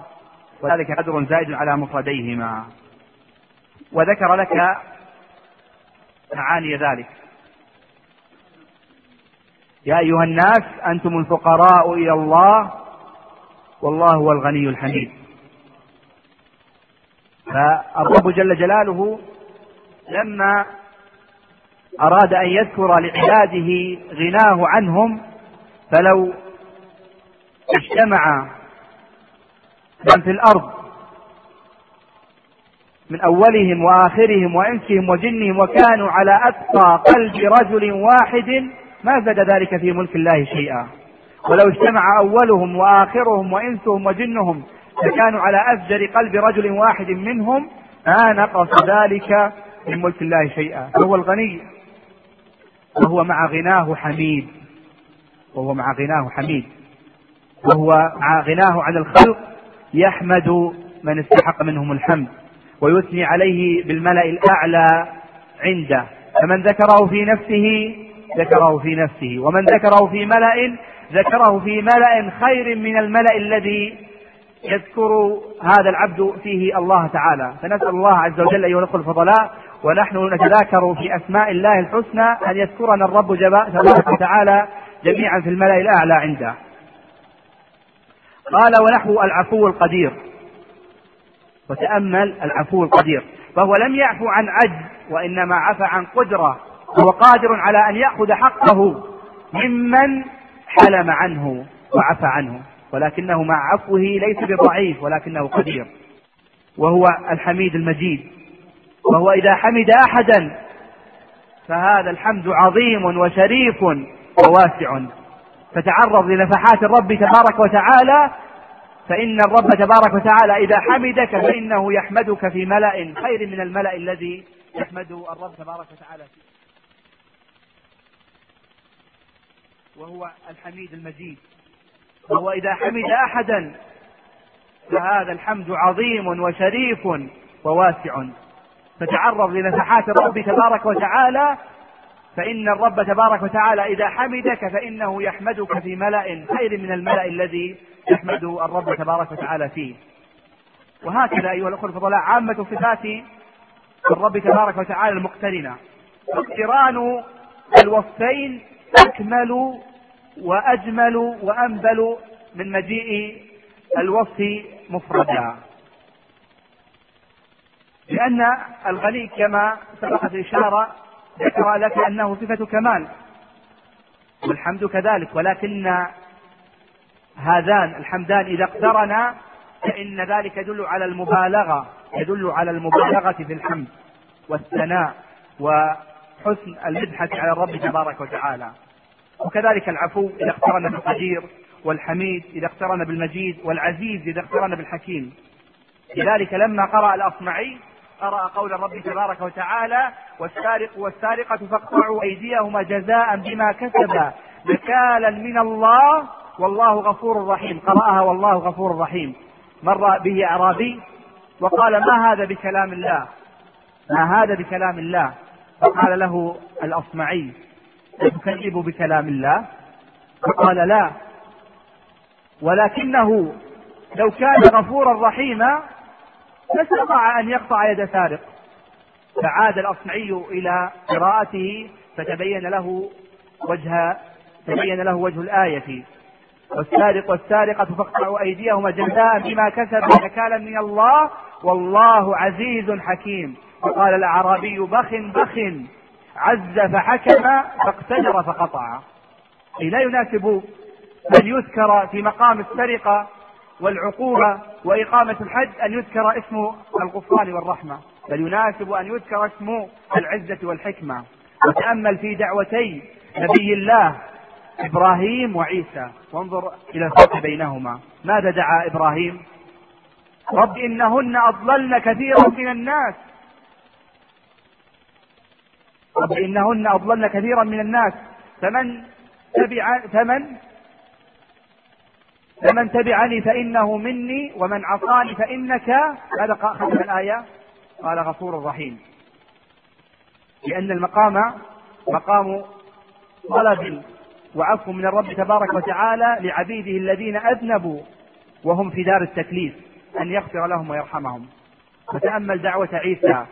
Speaker 2: وذلك قدر زائد على مفرديهما. وذكر لك معاني ذلك. يا أيها الناس أنتم الفقراء إلى الله والله هو الغني الحميد. فالرب جل جلاله لما أراد أن يذكر لعباده غناه عنهم فلو اجتمع من في الأرض من أولهم وآخرهم وإنسهم وجنهم وكانوا على أتقى قلب رجل واحد ما زاد ذلك في ملك الله شيئا. ولو اجتمع أولهم وآخرهم وإنسهم وجنهم فكانوا على أفجر قلب رجل واحد منهم ما نقص ذلك من ملك الله شيئا. فهو الغني وهو مع غناه حميد وهو مع غناه حميد وهو مع غناه عن الخلق يحمد من استحق منهم الحمد. ويثني عليه بالملأ الأعلى عنده. فمن ذكره في نفسه ذكره في نفسه. ومن ذكره في ملأ ذكره في ملأ خير من الملأ الذي يذكر هذا العبد فيه الله تعالى. فنسأل الله عز وجل أيها الأخوة الفضلاء ونحن نتذاكر في أسماء الله الحسنى أن يذكرنا الرب تبارك وتعالى جميعا في الملأ الأعلى عنده. قال ونحو العفو القدير وتأمل العفو القدير. فهو لم يعفو عن عجز وإنما عفى عن قدرة. وهو قادر على أن يأخذ حقه ممن حلم عنه وعفى عنه. ولكنه مع عفوه ليس بضعيف ولكنه قدير. وهو الحميد المجيد. وهو إذا حمد أحدا فهذا الحمد عظيم وشريف وواسع. فتعرض لنفحات الرب تبارك وتعالى فإن الرب تبارك وتعالى إذا حمدك فإنه يحمدك في ملأ خير من الملأ الذي يحمد الرب تبارك وتعالى فيه. وهو الحميد المجيد. وهو إذا حمد أحدا فهذا الحمد عظيم وشريف وواسع. فتعرض لنفحات الرب تبارك وتعالى فإن الرب تبارك وتعالى إذا حمدك فإنه يحمدك في ملأ خير من الملأ الذي يحمد الرب تبارك وتعالى فيه. وهكذا أيها الأخوة الفضلاء عامة صفات الرب تبارك وتعالى المقترنة. اقتران الوصفين أكمل وأجمل وأنبل من مجيء الوصف مفردا. لأن الغني كما سبقت الإشارة ذكر لك أنه صفة كمال. والحمد كذلك ولكن هذان الحمدان إذا اقترنا فإن ذلك يدل على المبالغة يدل على المبالغة في الحمد والثناء وحسن المدحة على الرب تبارك وتعالى. وكذلك العفو إذا اقترن بالقدير والحميد إذا اقترن بالمجيد والعزيز إذا اقترن بالحكيم. لذلك لما قرأ الأصمعي قرأ قول الرب تبارك وتعالى والسارق والسارقة فاقطعوا أيديهما جزاء بما كسبا نكالا من الله والله غفور رحيم. قرأها والله غفور رحيم. مر به أعرابي وقال ما هذا بكلام الله؟ ما هذا بكلام الله؟ فقال له الأصمعي تكذب بكلام الله؟ فقال لا. ولكنه لو كان غفورا رحيما لاستطاع أن يقطع يد سارق. فعاد الأصمعي إلى قراءته فتبين له وجه تبين له وجه الآية. والسارق والسارقة فاقطعوا أيديهما جزاء بما كسبوا نكالا من الله. والله عزيز حكيم. وقال الأعرابي بخ بخ عز فحكم فاقتدر فقطع. أي لا يناسب أن يذكر في مقام السرقة والعقوبة وإقامة الحد أن يذكر اسم الغفران والرحمة. بل يناسب أن يذكر اسم العزة والحكمة. وتأمل في دعوتي نبي الله إبراهيم وعيسى. وانظر إلى الفرق بينهما. ماذا دعا إبراهيم؟ رب إنهن أضللن كثيرا من الناس. رب إنهن أضللن كثيرا من الناس. فمن تبع فمن فمن تبعني فإنه مني ومن عصاني فإنك هذا ختم الآية. قال غفور رحيم. لأن المقام مقام طلب وعفو من الرب تبارك وتعالى لعبيده الذين أذنبوا وهم في دار التكليف أن يغفر لهم ويرحمهم. وتأمل دعوة عيسى.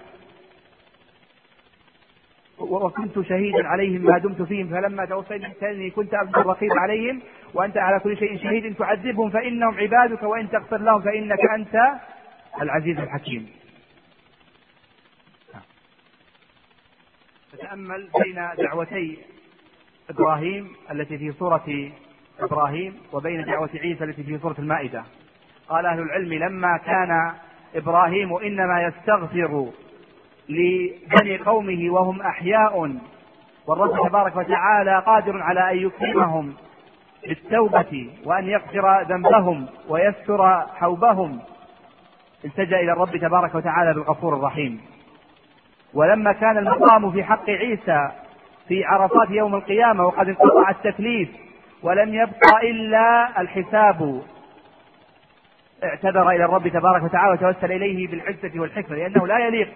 Speaker 2: وكنت شهيدا عليهم ما دمت فيهم فلما توفيتني كنت أبدو الرقيب عليهم وأنت على كل شيء شهيد. تعذبهم فإنهم عبادك وإن تغفر لهم فإنك أنت العزيز الحكيم. تتأمل بين دعوتي إبراهيم التي في سورة إبراهيم وبين دعوة عيسى التي في سورة المائدة. قال أهل العلم لما كان إبراهيم إنما يستغفر لبني قومه وهم أحياء والرب تبارك وتعالى قادر على أن يكرمهم بالتوبة وأن يغفر ذنبهم ويستر حوبهم. التجأ إلى الرب تبارك وتعالى بالغفور الرحيم. ولما كان المقام في حق عيسى في عرفات يوم القيامة وقد انقطع التكليف ولم يبقى إلا الحساب. اعتذر إلى الرب تبارك وتعالى وتوسل إليه بالعزة والحكمة لأنه لا يليق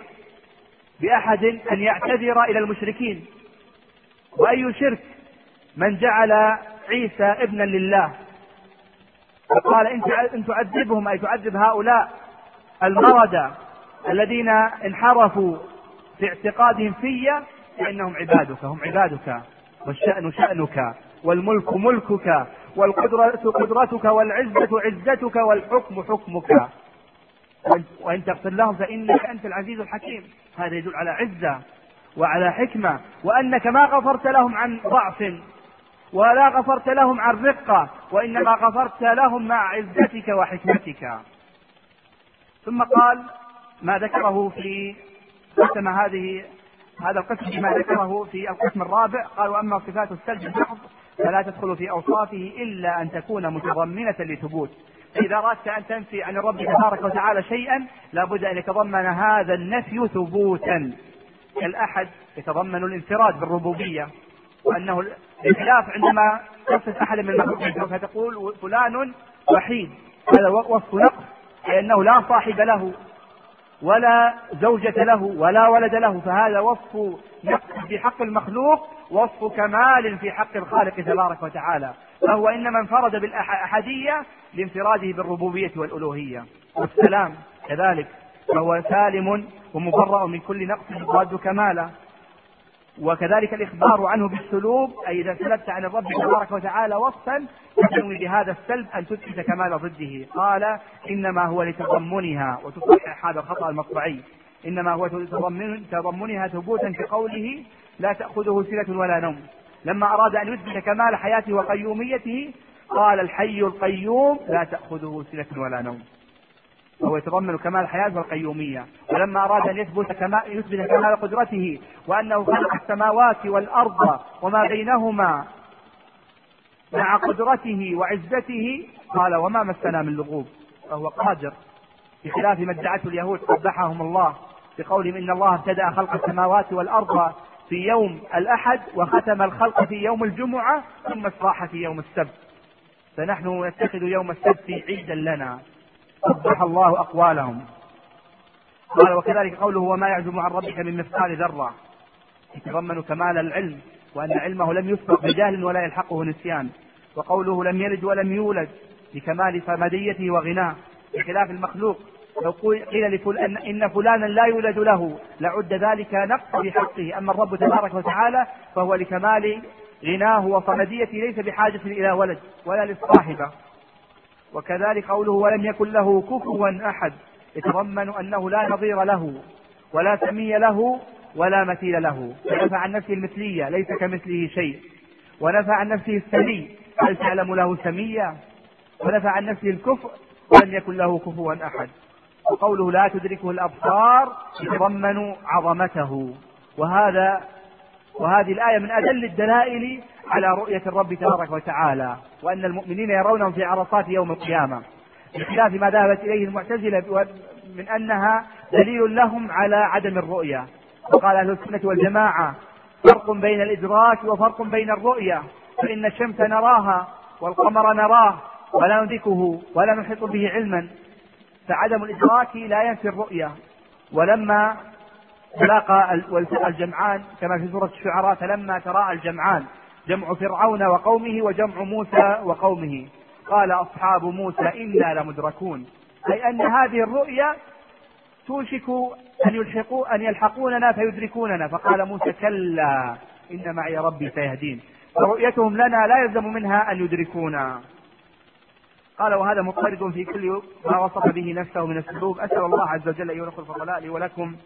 Speaker 2: بأحد أن يعتذر إلى المشركين. وأي شرك؟ من جعل عيسى ابنا لله. وقال إن تعذبهم أي تعذب هؤلاء المردة الذين انحرفوا في اعتقادهم في فإنهم عبادك هم عبادك. والشأن شأنك والملك ملكك والقدرة قدرتك والعزة عزتك والحكم حكمك. وإن تغفر لهم فإنك أنت العزيز الحكيم. هذا يدل على عزة وعلى حكمة. وأنك ما غفرت لهم عن ضعف ولا غفرت لهم عن رقة وإنما غفرت لهم مع عزتك وحكمتك. ثم قال ما ذكره في قسم هذه هذا القسم بما ذكره في القسم الرابع. قال واما صفات السلب المحض فلا تدخل في أوصافه إلا أن تكون متضمنة لثبوت. فإذا أردت أن تنفي عن الرب تبارك وتعالى شيئا لابد أن يتضمن هذا النفي ثبوتا. كالأحد يتضمن الانفراد بالربوبية وأنه بخلاف عندما تصف احدا من المخلوقين فتقول فلان وحيد. هذا وصف نقص لأنه لا صاحب له. ولا زوجة له ولا ولد له فهذا وصف في حق المخلوق وصف كمال في حق الخالق تبارك وتعالى. فهو إنما انفرد بالأحدية لانفراده بالربوبية والألوهية. والسلام كذلك فهو سالم ومبرأ من كل نقص يضاد كمالا. وكذلك الإخبار عنه بالسلوب أي إذا سلبت عن الرب تبارك وتعالى وصفا تنوي بهذا السلب أن تثبت كمال ضده. قال إنما هو لتضمنها وتصحح هذا الخطأ المطبعي. إنما هو تضمنها ثبوتا كقوله لا تأخذه سنة ولا نوم. لما أراد أن يثبت كمال حياته وقيوميته قال الحي القيوم لا تأخذه سنة ولا نوم. وهو يتضمن كمال الحياة والقيومية ولما أراد أن يثبت كمال يثبت كمال قدرته وأنه خلق السماوات والأرض وما بينهما مع قدرته وعزته قال وما مسنا من لغوب. فهو قادر. بخلاف ما ادعته اليهود قبحهم الله بقولهم إن الله ابتدأ خلق السماوات والأرض في يوم الأحد وختم الخلق في يوم الجمعة ثم استراح في يوم السبت. فنحن نتخذ يوم السبت عيدا لنا. قبح الله أقوالهم. قال وكذلك قوله وما يعزم عن ربك من مثقال ذرة. يتضمن كمال العلم وأن علمه لم يسبق بجهل ولا يلحقه نسيان. وقوله لم يلد ولم يولد لكمال فمديته وغناه. بخلاف المخلوق لو قيل لفلان إن فلانا لا يولد له لعد ذلك نقص بحقه. أما الرب تبارك وتعالى فهو لكمال غناه وصمديته ليس بحاجة إلى ولد ولا للصاحبه وكذلك قوله ولم يكن له كفوا أحد يتضمن أنه لا نظير له ولا سمي له ولا مثيل له. فنفى عن نفسه المثلية ليس كمثله شيء. ونفى عن نفسه السمي هل تعلم له سميا ونفى عن نفسه الكفر ولم يكن له كفوا أحد. وقوله لا تدركه الأبصار يتضمن عظمته. وهذا وهذه الآية من أدل الدلائل على رؤية الرب تبارك وتعالى وأن المؤمنين يرونه في عرصات يوم القيامة. بخلاف ما ذهبت إليه المعتزلة من أنها دليل لهم على عدم الرؤية. وقال أهل السنة والجماعة فرق بين الإدراك وفرق بين الرؤية فإن الشمس نراها والقمر نراه ولا ندركه ولا نحيط به علما. فعدم الإدراك لا ينفي الرؤية. ولما تلاقى الجمعان كما في سورة الشعراء فلما تراءى الجمعان
Speaker 4: جمع فرعون وقومه وجمع موسى وقومه. قال أصحاب موسى إنا لمدركون. أي أن هذه الرؤيا توشك أن يلحقوا أن يلحقوننا فيدركوننا. فقال موسى كلا إن معي ربي سيهدين. فرؤيتهم لنا لا يلزم منها أن يدركونا. قال وهذا مضطرد في كل ما وصف به نفسه من السلوك. أسأل الله عز وجل أن ينقل فضلاء لي ولكم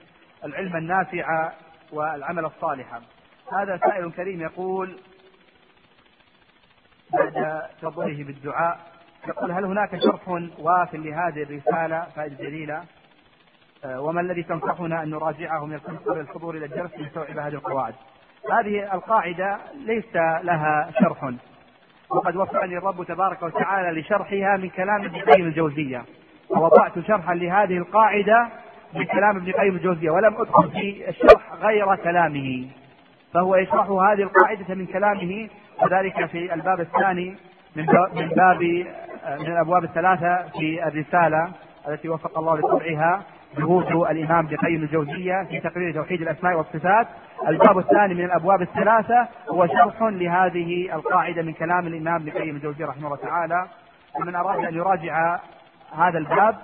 Speaker 4: العلم النافع والعمل الصالح. هذا سائل كريم يقول بعد تفضله بالدعاء يقول هل هناك شرح واف لهذه الرسالة؟ فائدة جليلة. آه، وما الذي تنصحنا أن نراجعه من الحضور إلى الدرس لنستوعب هذه القواعد؟ هذه القاعدة ليس لها شرح. وقد وفقني الرب تبارك وتعالى لشرحها من كلام ابن قيم الجوزية. ووضعت شرحا لهذه القاعدة من كلام ابن قيم الجوزية. ولم أدخل في الشرح غير كلامه. فهو يشرح هذه القاعدة من كلامه وذلك في الباب الثاني من من باب من الأبواب الثلاثة في الرسالة التي وفق الله لطبعها جهود الإمام ابن قيم الجوزية في تقرير توحيد الأسماء والصفات الباب الثاني من الأبواب الثلاثة هو شرح لهذه القاعدة من كلام الإمام ابن قيم الجوزية رحمه الله تعالى ومن أراد أن يراجع هذا الباب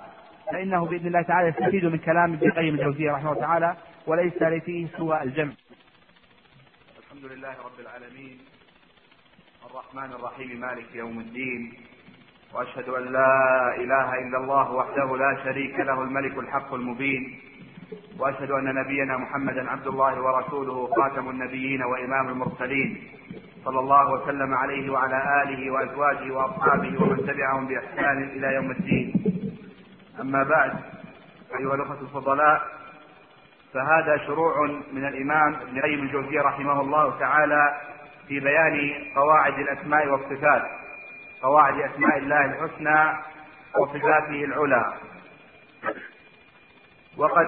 Speaker 4: فإنه بإذن الله تعالى يستفيد من كلام ابن قيم الجوزية رحمه الله تعالى وليس فيه سوى الجمع.
Speaker 2: الحمد لله رب العالمين. الرحمن الرحيم مالك يوم الدين. وأشهد أن لا إله إلا الله وحده لا شريك له الملك الحق المبين. وأشهد أن نبينا محمدا عبد الله ورسوله خاتم النبيين وإمام المرسلين. صلى الله وسلم عليه وعلى آله وأزواجه وأصحابه ومن تبعهم بإحسان إلى يوم الدين. أما بعد أيها الأخوة الفضلاء فهذا شروع من الإمام ابن قيم الجوزية رحمه الله تعالى في بيان قواعد الأسماء والصفات قواعد أسماء الله الحسنى وصفاته العلى. وقد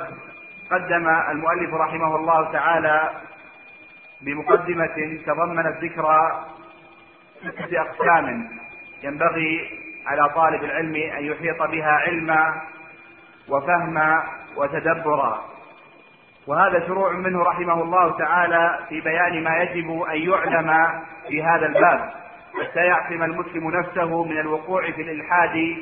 Speaker 2: قدم المؤلف رحمه الله تعالى بمقدمة تضمنت ذكر ستة أقسام ينبغي على طالب العلم أن يحيط بها علما وفهما وتدبرا. وهذا شروع منه رحمه الله تعالى في بيان ما يجب أن يعلم في هذا الباب حتى يعصم المسلم نفسه من الوقوع في الإلحاد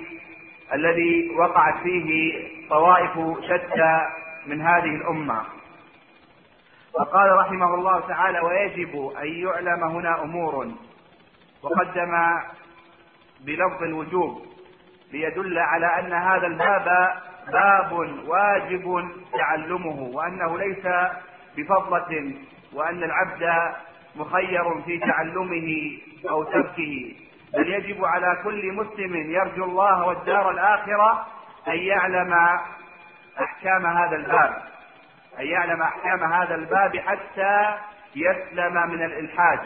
Speaker 2: الذي وقعت فيه طوائف شتى من هذه الأمة. وقال رحمه الله تعالى ويجب أن يعلم هنا أمور وقدم بلفظ الوجوب ليدل على أن هذا الباب باب واجب تعلمه وأنه ليس بفضلة وأن العبد مخير في تعلمه أو تركه. بل يجب على كل مسلم يرجو الله والدار الآخرة أن يعلم أحكام هذا الباب أن يعلم أحكام هذا الباب حتى يسلم من الإلحاد.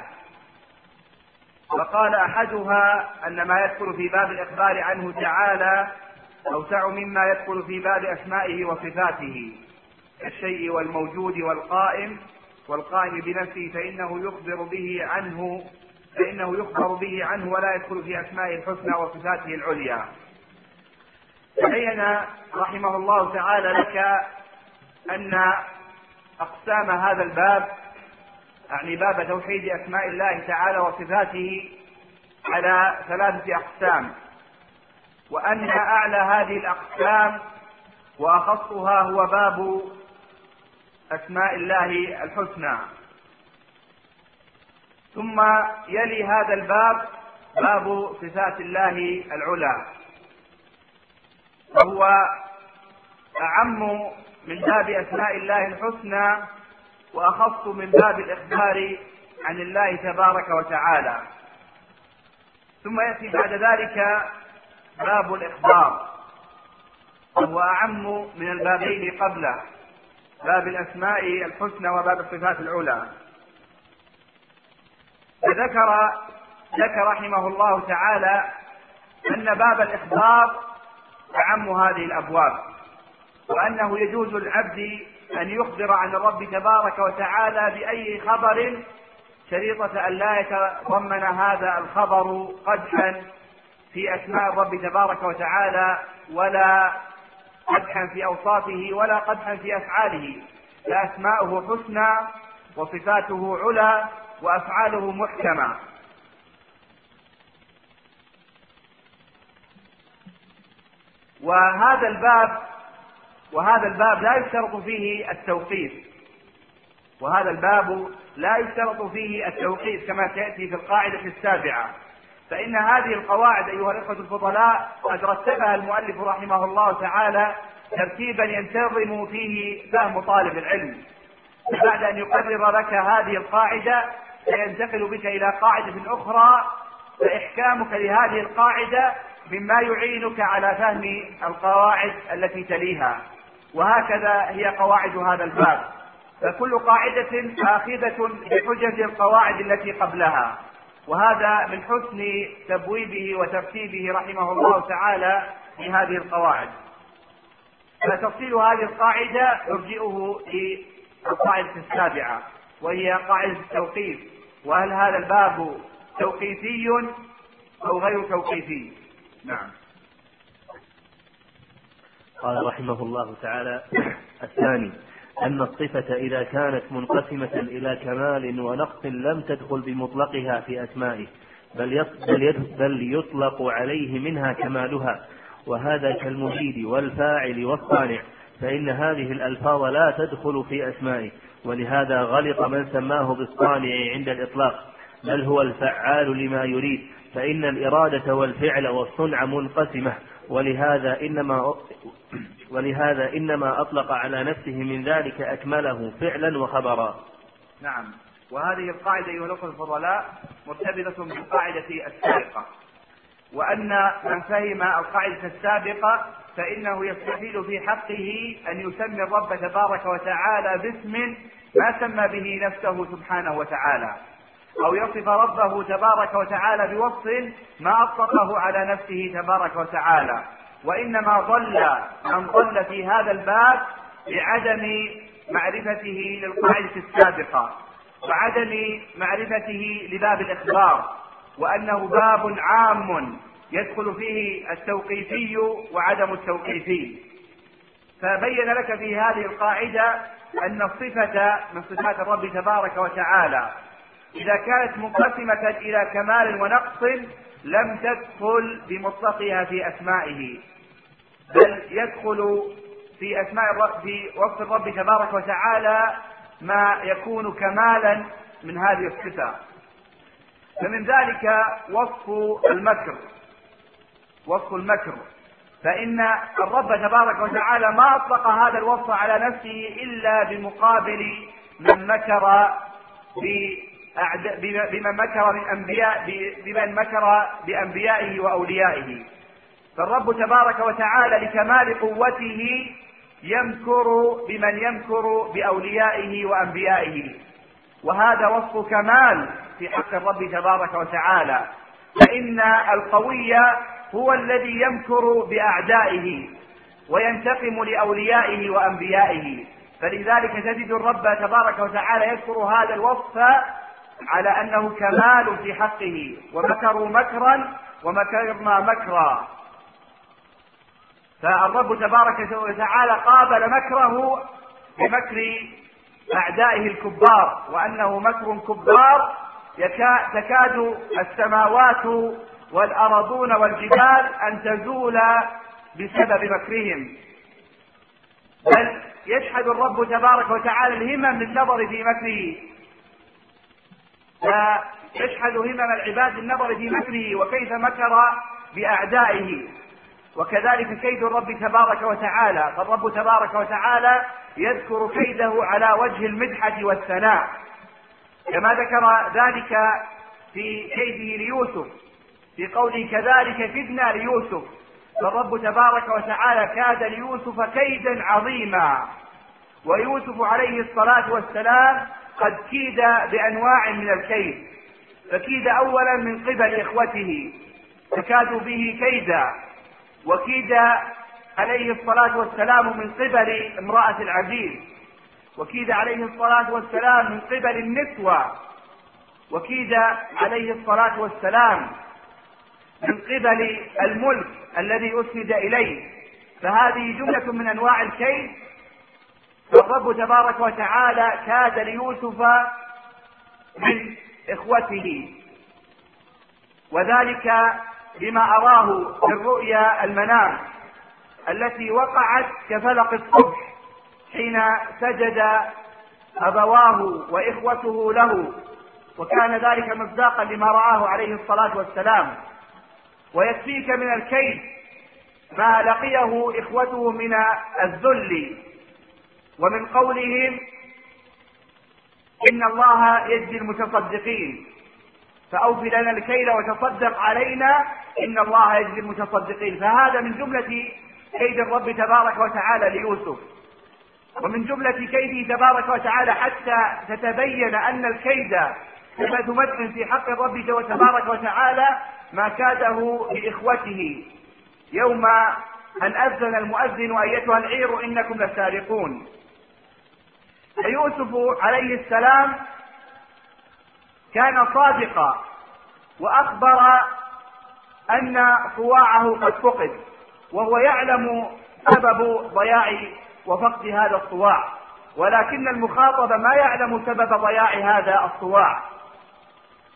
Speaker 2: وقال أحدها أن ما يدخل في باب الاخبار عنه تعالى أوسع مما يدخل في باب أسمائه وصفاته كالشيء والموجود والقائم والقائم بنفسه فإنه يخبر به عنه فإنه يخبر به عنه ولا يدخل في أسمائه الحسنى وصفاته العليا. تبين رحمه الله تعالى لك أن أقسام هذا الباب يعني باب توحيد أسماء الله تعالى وصفاته على ثلاثة أقسام. وان أعلى هذه الأقسام وأخصها هو باب أسماء الله الحسنى. ثم يلي هذا الباب باب صفات الله العلى. وهو أعم من باب أسماء الله الحسنى وأخص من باب الإخبار عن الله تبارك وتعالى. ثم يأتي بعد ذلك باب الإخبار. وهو أعم من البابين قبله. باب الأسماء الحسنى وباب الصفات العلى. فذكر لك رحمه الله تعالى أن باب الإخبار أعم هذه الأبواب. وأنه يجوز العبد أن يخبر عن الرب تبارك وتعالى بأي خبر شريطة أن لا يتضمن هذا الخبر قدحا في أسماء الرب تبارك وتعالى ولا قدحا في أوصافه ولا قدحا في أفعاله. فأسماؤه حسنى وصفاته علا وأفعاله محكمة. وهذا الباب وهذا الباب لا يشترط فيه التوقيف. وهذا الباب لا يشترط فيه التوقيف كما سيأتي في القاعدة السابعة. فإن هذه القواعد أيها الإخوة الفضلاء قد رتبها المؤلف رحمه الله تعالى ترتيبا ينتظم فيه فهم طالب العلم. بعد أن يقرر لك هذه القاعدة سينتقل بك إلى قاعدة أخرى فإحكامك لهذه القاعدة مما يعينك على فهم القواعد التي تليها. وهكذا هي قواعد هذا الباب. فكل قاعدة آخذة بحجج القواعد التي قبلها. وهذا من حسن تبويبه وترتيبه رحمه الله تعالى لهذه القواعد. فتفصيل هذه القاعدة يرجئه للقاعدة السابعة وهي قاعدة التوقيف. وهل هذا الباب توقيفي أو غير توقيفي؟ نعم.
Speaker 5: قال رحمه الله تعالى الثاني أن الصفة إذا كانت منقسمة إلى كمال ونقص لم تدخل بمطلقها في أسمائه بل بل يطلق عليه منها كمالها. وهذا كالمجيد والفاعل والصانع فإن هذه الألفاظ لا تدخل في أسمائه. ولهذا غلط من سماه بالصانع عند الإطلاق. بل هو الفعال لما يريد فإن الإرادة والفعل والصنع منقسمة. ولهذا إنما ولهذا إنما أطلق على نفسه من ذلك أكمله فعلا وخبرا.
Speaker 2: نعم. وهذه القاعدة أيها الأخوة الفضلاء مرتبطة بالقاعدة السابقة. وأن من فهم القاعدة السابقة فإنه يستحيل في حقه أن يسمي الرب تبارك وتعالى باسم ما سمى به نفسه سبحانه وتعالى. أو يصف ربه تبارك وتعالى بوصف ما أطلقه على نفسه تبارك وتعالى. وإنما ضل من ضل في هذا الباب بعدم معرفته للقاعدة السابقة وعدم معرفته لباب الإخبار وأنه باب عام يدخل فيه التوقيفي وعدم التوقيفي. فبين لك في هذه القاعدة أن الصفة من صفات الرب تبارك وتعالى إذا كانت منقسمة إلى كمال ونقص لم تدخل بمطلقها في أسمائه بل يدخل في أسماء الرب في وصف الرب تبارك وتعالى ما يكون كمالا من هذه الصفة. فمن ذلك وصف المكر وصف المكر. فإن الرب تبارك وتعالى ما أطلق هذا الوصف على نفسه إلا بمقابل من مكر بمن مكر من أنبياء بمن مكر بأنبيائه وأوليائه. فالرب تبارك وتعالى لكمال قوته يمكر بمن يمكر بأوليائه وأنبيائه. وهذا وصف كمال في حق الرب تبارك وتعالى. فإن القوي هو الذي يمكر بأعدائه وينتقم لأوليائه وأنبيائه. فلذلك تجد الرب تبارك وتعالى يذكر هذا الوصف على أنه كمال في حقه ومكروا مكرا ومكرنا مكرا. فالرب تبارك وتعالى قابل مكره بمكر أعدائه الكبار وأنه مكر كبار تكاد السماوات والأرضون والجبال أن تزول بسبب مكرهم. بل يشهد الرب تبارك وتعالى الهمم للنظر في مكره. فيشهد همم العباد للنظر في مكره وكيف مكر بأعدائه. وكذلك كيد الرب تبارك وتعالى. فالرب تبارك وتعالى يذكر كيده على وجه المدحة والثناء. كما ذكر ذلك في كيده ليوسف في قوله كذلك كدنا ليوسف. فالرب تبارك وتعالى كاد ليوسف كيدا عظيما. ويوسف عليه الصلاة والسلام قد كيد بأنواع من الكيد فكيد أولا من قبل إخوته فكادوا به كيدا وكيد عليه الصلاة والسلام من قبل امرأة العزيز وكيد عليه الصلاة والسلام من قبل النسوة وكيد عليه الصلاة والسلام من قبل الملك الذي أسند إليه. فهذه جملة من أنواع الكيد فالرب تبارك وتعالى كاد ليوسف من إخوته. وذلك بما أراه في الرؤيا المنام التي وقعت كفلق الصبح حين سجد أبواه وإخوته له وكان ذلك مصداقا لما رآه عليه الصلاة والسلام. ويكفيك من الكيد ما لقيه إخوته من الذل. ومن قولهم إن الله يجزي المتصدقين. فأوف لنا الكيل وتصدق علينا إن الله يجزي المتصدقين. فهذا من جملة كيد الرب تبارك وتعالى ليوسف. ومن جملة كيده تبارك وتعالى حتى تتبين أن الكيد صفة مدح في حق الرب تبارك وتعالى ما كاده لإخوته. يوم أن أذن المؤذن أيتها العير إنكم لسارقون. فيوسف عليه السلام كان صادقا وأخبر أن صواعه قد فقد وهو يعلم سبب ضياع وفقد هذا الصواع ولكن المخاطب ما يعلم سبب ضياع هذا الصواع.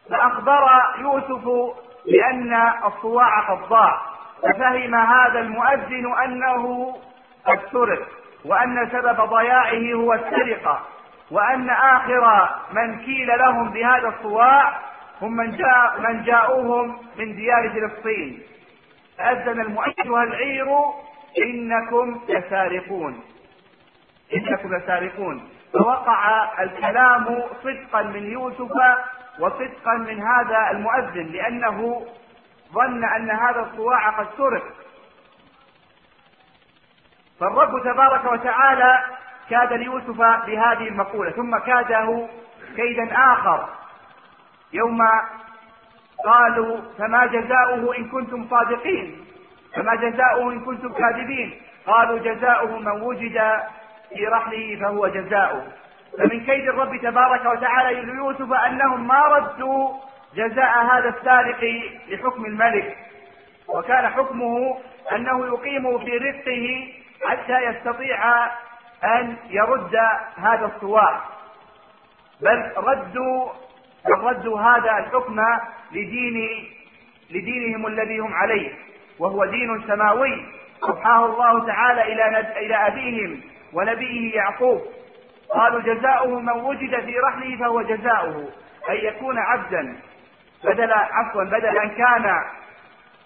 Speaker 2: فأخبر يوسف بأن الصواع قد ضاع ففهم هذا المؤذن أنه قد سرق. وأن سبب ضياعه هو السرقة وأن آخر من كيل لهم بهذا الصواع هم من جاء من جاءوهم من ديار فلسطين. فأذن المؤيد العير إنكم لسارقون. إنكم لسارقون. فوقع الكلام صدقا من يوسف وصدقا من هذا المؤذن لأنه ظن أن هذا الصواع قد سرق. فالرب تبارك وتعالى كاد ليوسف بهذه المقولة ثم كاده كيدا آخر. يوم قالوا فما جزاؤه إن كنتم صادقين؟ فما جزاؤه إن كنتم كاذبين؟ قالوا جزاؤه من وجد في رحله فهو جزاؤه. فمن كيد الرب تبارك وتعالى ليوسف أنهم ما ردوا جزاء هذا السارق لحكم الملك. وكان حكمه أنه يقيم في رزقه حتى يستطيع أن يرد هذا الصواع بل ردوا بل ردوا هذا الحكم لدين لدينهم الذي هم عليه وهو دين سماوي. أوحاه الله تعالى إلى إلى أبيهم ونبيه يعقوب. قالوا جزاؤه من وجد في رحله فهو جزاؤه أن يكون عبدا. بدل عفوا بدل أن كان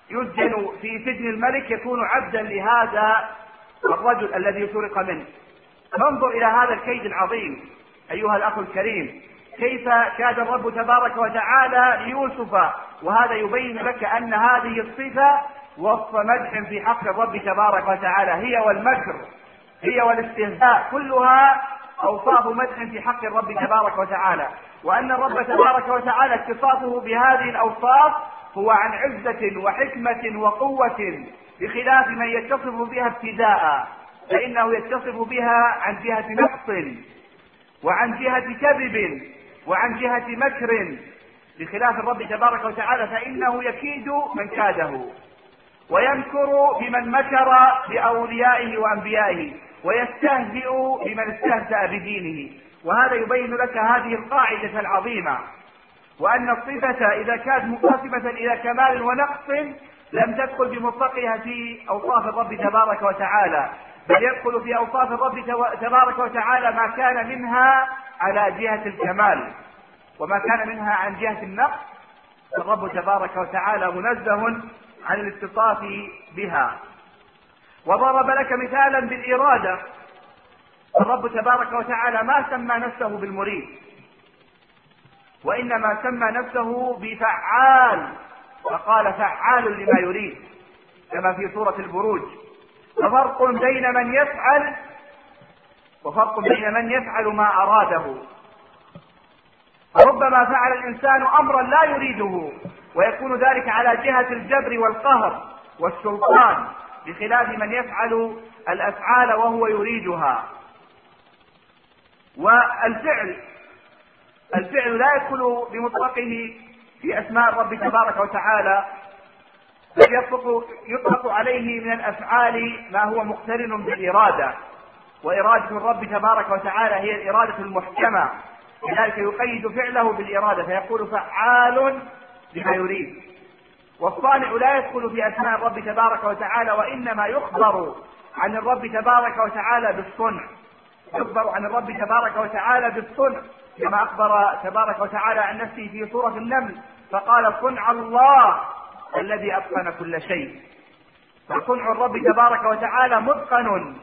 Speaker 2: يسجن في سجن الملك يكون عبدا لهذا الرجل الذي سرق منه. فانظر إلى هذا الكيد العظيم أيها الأخ الكريم. كيف كاد الرب تبارك وتعالى ليوسف وهذا يبين لك أن هذه الصفة وصف مدح في حق الرب تبارك وتعالى هي والمكر هي والاستهزاء كلها أوصاف مدح في حق الرب تبارك وتعالى. وأن الرب تبارك وتعالى اتصافه بهذه الأوصاف هو عن عزة وحكمة وقوة بخلاف من يتصف بها ابتداء فإنه يتصف بها عن جهة نقص وعن جهة كذب وعن جهة مكر. بخلاف الرب تبارك وتعالى فإنه يكيد من كاده ويمكر بمن مكر بأوليائه وأنبيائه ويستهزئ بمن استهزأ بدينه. وهذا يبين لك هذه القاعدة العظيمة وأن الصفة إذا كانت منقسمة إلى كمال ونقص لم تدخل بمطلقها في أوصاف الرب تبارك وتعالى بل يدخل في أوصاف الرب تبارك وتعالى ما كان منها على جهة الكمال وما كان منها عن جهة النقص فالرب تبارك وتعالى منزه عن الاتصاف بها. وضرب لك مثالا بالإرادة الرب تبارك وتعالى ما سمى نفسه بالمريد وإنما سمى نفسه بفعال. فقال فعال لما يريد كما في سورة البروج. ففرق بين من يفعل وفرق بين من يفعل ما أراده. ربما فعل الإنسان أمرا لا يريده ويكون ذلك على جهة الجبر والقهر والسلطان بخلاف من يفعل الأفعال وهو يريدها. والفعل الفعل لا يدخل بمطلقه في أسماء الرب تبارك وتعالى بل يطلق, يطلق عليه من الأفعال ما هو مقترن بالإرادة. وإرادة الرب تبارك وتعالى هي الإرادة المحكمة. لذلك يقيد فعله بالإرادة فيقول فعال لما يريد. والصانع لا يدخل في أسماء الرب تبارك وتعالى وإنما يخبر عن الرب تبارك وتعالى بالصنع. يخبر عن الرب تبارك وتعالى بالصنع. كما أخبر تبارك وتعالى عن نفسه في سورة النمل فقال صنع الله الذي أتقن كل شيء. فصنع الرب تبارك وتعالى متقن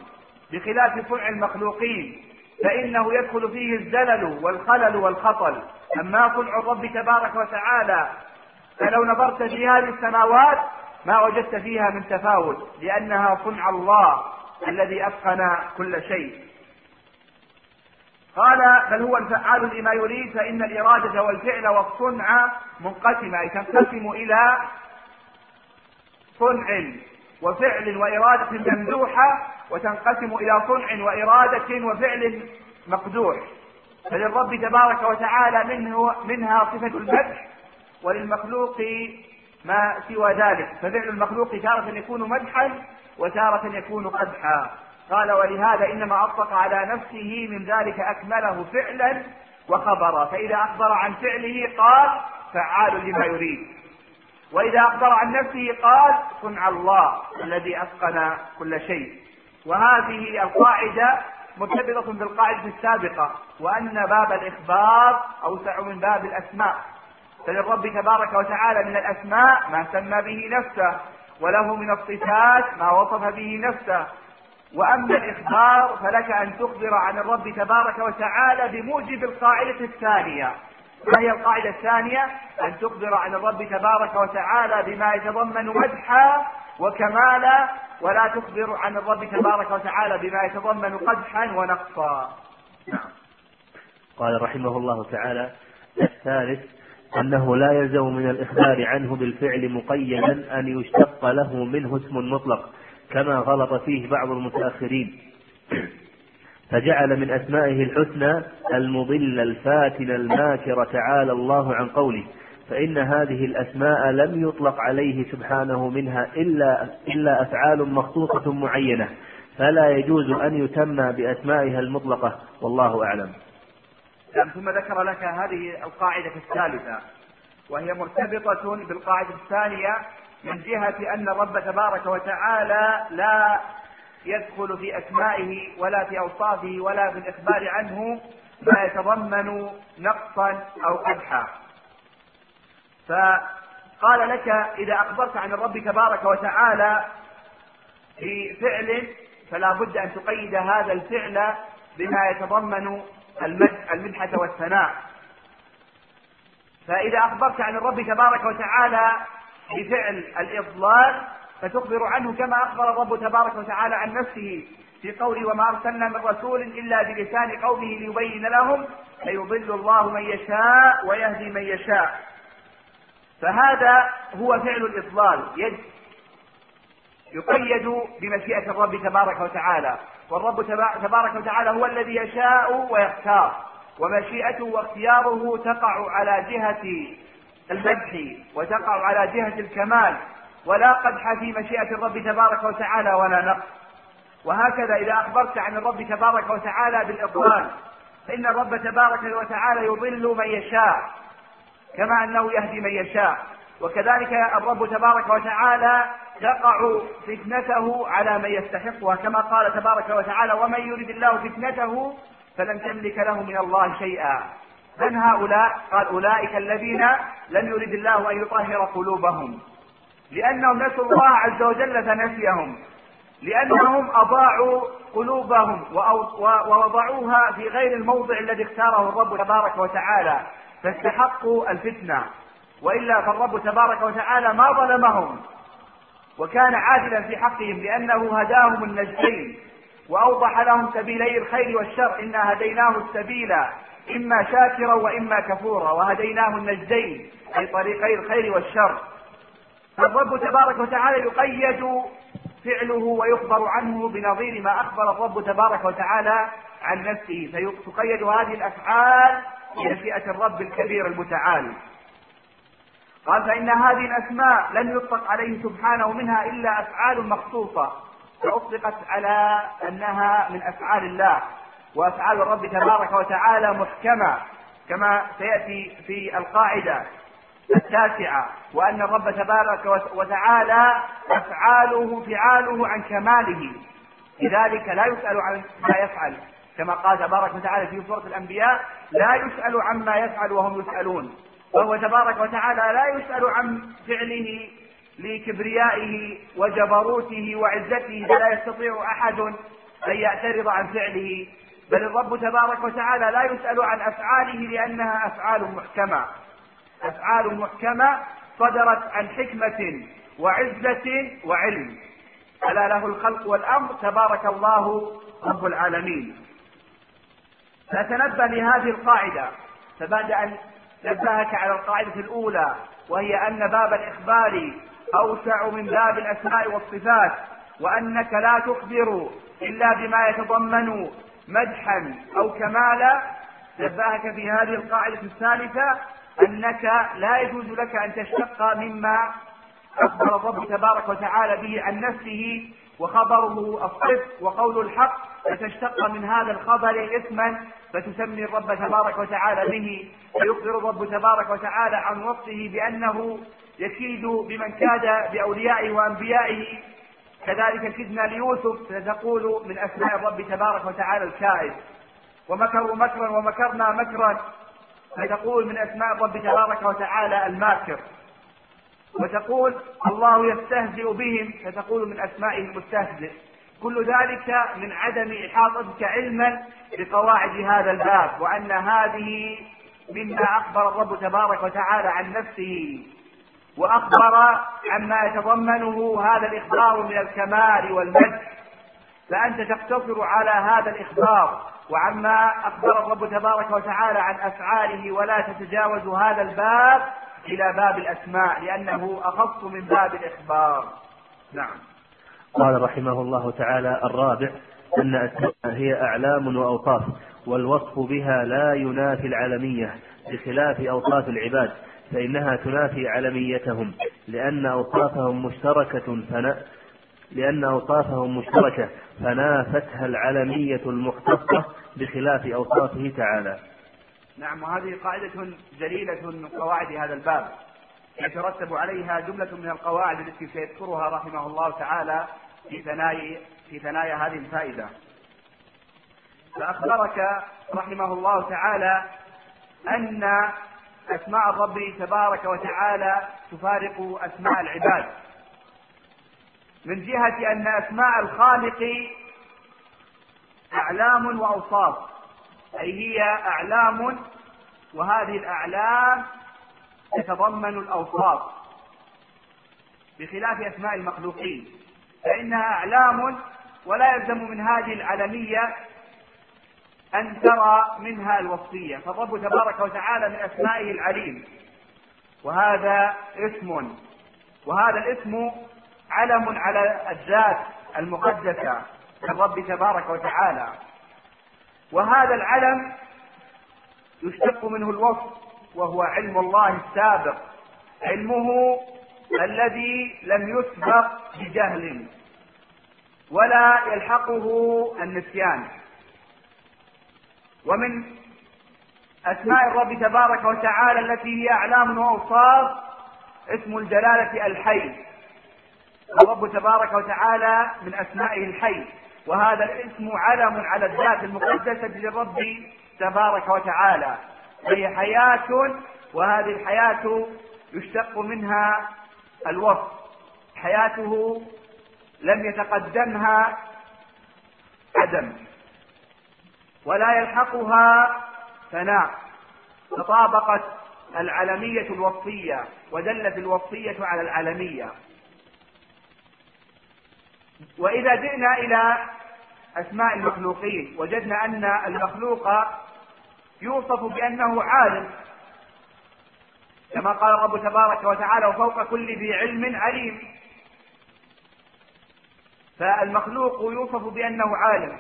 Speaker 2: بخلاف صنع المخلوقين فإنه يدخل فيه الزلل والخلل والخطل. أما صنع الرب تبارك وتعالى فلو نظرت في هذه السماوات ما وجدت فيها من تفاوت لأنها صنع الله الذي أتقن كل شيء. قال بل هو الفعال لما يريد فإن الإرادة والفعل والصنع منقسمة أي تنقسم إلى صنع وفعل وإرادة ممدوحة وتنقسم إلى صنع وإرادة وفعل مقدوح. فللرب تبارك وتعالى منه منها صفة المدح وللمخلوق ما سوى ذلك. ففعل المخلوق تارة يكون مدحا وتارة يكون قدحا. قال ولهذا إنما أطلق على نفسه من ذلك أكمله فعلا وخبرا. فإذا أخبر عن فعله قال فعال لما يريد. وإذا أخبر عن نفسه قال صنع الله الذي أتقن كل شيء. وهذه القاعدة مرتبطة بالقاعدة السابقة وأن باب الإخبار أوسع من باب الأسماء. فللرب تبارك وتعالى من الأسماء ما سمى به نفسه وله من الصفات ما وصف به نفسه. وأما الإخبار فلك أن تخبر عن الرب تبارك وتعالى بموجب القاعدة الثانية. ما هي القاعدة الثانية؟ أن تخبر عن الرب تبارك وتعالى بما يتضمن مدحا وكمالا ولا تخبر عن الرب تبارك وتعالى بما يتضمن قدحا ونقصا.
Speaker 5: قال رحمه الله تعالى الثالث أنه لا يلزم من الإخبار عنه بالفعل مقيدا أن يشتق له منه اسم مطلق. كما غلط فيه بعض المتأخرين فجعل من أسمائه الحسنى المضل الفاتن الماكر تعالى الله عن قوله فإن هذه الأسماء لم يطلق عليه سبحانه منها إلا إلا أفعال مخصوصة معينة فلا يجوز أن يتم بأسمائها المطلقة والله أعلم.
Speaker 2: نعم ثم ذكر لك هذه القاعدة الثالثة وهي مرتبطة بالقاعدة الثانية من جهة أن الرب تبارك وتعالى لا يدخل في أسمائه ولا في أوصافه ولا في الإخبار عنه ما يتضمن نقصا أو قدحا فقال لك إذا أخبرت عن الرب تبارك وتعالى في فعل فلا بد أن تقيد هذا الفعل بما يتضمن المدحة والثناء. فإذا أخبرت عن الرب تبارك وتعالى بفعل الإضلال فتخبر عنه كما أخبر الرب تبارك وتعالى عن نفسه في قوله وما أرسلنا من رسول إلا بلسان قومه ليبين لهم فيضل الله من يشاء ويهدي من يشاء. فهذا هو فعل الإضلال يد يقيد بمشيئة الرب تبارك وتعالى. والرب تبارك وتعالى هو الذي يشاء ويختار ومشيئته واختياره تقع على جهة المدح وتقع على جهة الكمال ولا قدح في مشيئة الرب تبارك وتعالى ولا نقص. وهكذا إذا أخبرت عن الرب تبارك وتعالى بالإضلال فإن الرب تبارك وتعالى يضل من يشاء كما أنه يهدي من يشاء. وكذلك الرب تبارك وتعالى تقع فتنته على من يستحقها كما قال تبارك وتعالى ومن يرد الله فتنته فلن تملك له من الله شيئا. من هؤلاء؟ قال أولئك الذين لم يرد الله أن يطهر قلوبهم. لأنهم نسوا الله عز وجل فنسيهم. لأنهم أضاعوا قلوبهم ووضعوها في غير الموضع الذي اختاره الرب تبارك وتعالى. فاستحقوا الفتنة. وإلا فالرب تبارك وتعالى ما ظلمهم. وكان عادلا في حقهم لأنه هداهم النجدين. وأوضح لهم سبيلي الخير والشر. إنا هديناه السبيل. إما شاكرا وإما كفورا وهديناه النجدين أي طريقي الخير والشر. فالرب تبارك وتعالى يقيد فعله ويخبر عنه بنظير ما أخبر الرب تبارك وتعالى عن نفسه. فتقيد هذه الأفعال بمشيئة الرب الكبير المتعال. قال فإن هذه الأسماء لم يطلق عليه سبحانه منها إلا أفعال مخصوصة فأطلقت على أنها من أفعال الله. وأفعال الرب تبارك وتعالى محكمة كما سيأتي في القاعدة التاسعة وأن الرب تبارك وتعالى أفعاله فعاله عن كماله. لذلك لا يسأل عن ما يفعل كما قال تبارك وتعالى في سورة الأنبياء لا يسأل عما يفعل وهم يسألون. وهو تبارك وتعالى لا يسأل عن فعله لكبريائه وجبروته وعزته فلا يستطيع أحد أن يعترض عن فعله. بل الرب تبارك وتعالى لا يسأل عن أفعاله لأنها أفعال محكمة. أفعال محكمة صدرت عن حكمة وعزة وعلم. ألا له الخلق والأمر؟ تبارك الله رب العالمين. نتنبه لهذه القاعدة. فبعد أن نبهك على القاعدة الأولى وهي أن باب الإخبار أوسع من باب الأسماء والصفات وأنك لا تخبر إلا بما يتضمن مدحا أو كمالا نبهك في هذه القاعدة الثالثة أنك لا يجوز لك أن تشتق مما أخبر الرب تبارك وتعالى به عن نفسه وخبره الصدق وقول الحق. فتشتق من هذا الخبر إثما فتسمي الرب تبارك وتعالى به. ويخبر الرب تبارك وتعالى عن وصفه بأنه يكيد بمن كاد بأوليائه وأنبيائه كذلك كدنا ليوسف فتقول من أسماء الرب تبارك وتعالى الكائد ومكروا مكرا ومكرنا مكرا فتقول من أسماء الرب تبارك وتعالى الماكر. وتقول الله يستهزئ بهم فتقول من أسمائه المستهزئ. كل ذلك من عدم إحاطتك علما بقواعد هذا الباب وأن هذه مما أخبر الرب تبارك وتعالى عن نفسه. وأخبر عما يتضمنه هذا الإخبار من الكمال والمجد فأنت تقتصر على هذا الإخبار وعما أخبر الرب تبارك وتعالى عن أفعاله ولا تتجاوز هذا الباب إلى باب الأسماء لأنه أخص من باب الإخبار. نعم.
Speaker 5: قال رحمه الله تعالى الرابع أن أسماء هي أعلام وأوصاف والوصف بها لا ينافي العلمية بخلاف أوصاف العباد. فإنها تنافي علميتهم لأن أوصافهم مشتركة فنا لأن أوصافهم مشتركة فنافتها العلمية المختصة بخلاف أوصافه تعالى.
Speaker 2: نعم وهذه قاعدة جليلة من قواعد هذا الباب. يترتب عليها جملة من القواعد التي سيذكرها رحمه الله تعالى في ثنايا في ثنايا هذه الفائدة. فأخبرك رحمه الله تعالى أن أسماء الرب تبارك وتعالى تفارق أسماء العباد. من جهة أن أسماء الخالق أعلام وأوصاف أي هي أعلام وهذه الأعلام تتضمن الأوصاف بخلاف أسماء المخلوقين. فإنها أعلام ولا يلزم من هذه العلمية أن ترى منها الوصفية فالرب تبارك وتعالى من أسمائه العليم. وهذا اسم وهذا الاسم علم على الذات المقدسة للرب تبارك وتعالى. وهذا العلم يشتق منه الوصف وهو علم الله السابق. علمه الذي لم يسبق بجهل ولا يلحقه النسيان. ومن أسماء الرب تبارك وتعالى التي هي أعلام وأوصاف اسم الجلالة الحي. الرب تبارك وتعالى من أسمائه الحي. وهذا الاسم علم على الذات المقدسة للرب تبارك وتعالى. وهي حياة وهذه الحياة يشتق منها الوصف. حياته لم يتقدمها عدم ولا يلحقها فناء تطابقت العلمية الوصفية ودلت الوصفية على العلمية. وإذا جئنا إلى أسماء المخلوقين وجدنا أن المخلوق يوصف بأنه عالم. كما قال الرب تبارك وتعالى وفوق كل ذي علم عليم. فالمخلوق يوصف بأنه عالم.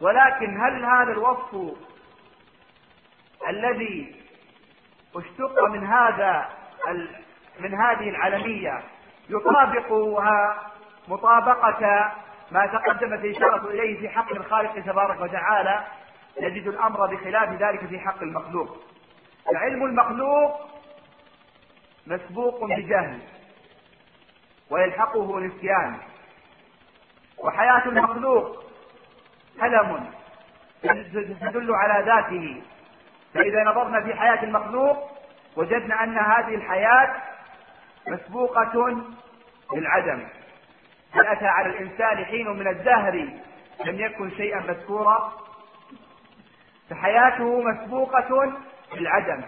Speaker 2: ولكن هل هذا الوصف الذي اشتق من هذا من هذه العلمية يطابقها مطابقة ما تقدمت الإشارة إليه في حق الخالق تبارك وتعالى نجد الأمر بخلاف ذلك في حق المخلوق. فعلم المخلوق مسبوق بجهل ويلحقه نسيان وحياة المخلوق ألم تدل على ذاته. فإذا نظرنا في حياة المخلوق وجدنا أن هذه الحياة مسبوقة بالعدم هل أتى على الإنسان حين من الدهر لم يكن شيئا مذكورا؟ فحياته مسبوقة بالعدم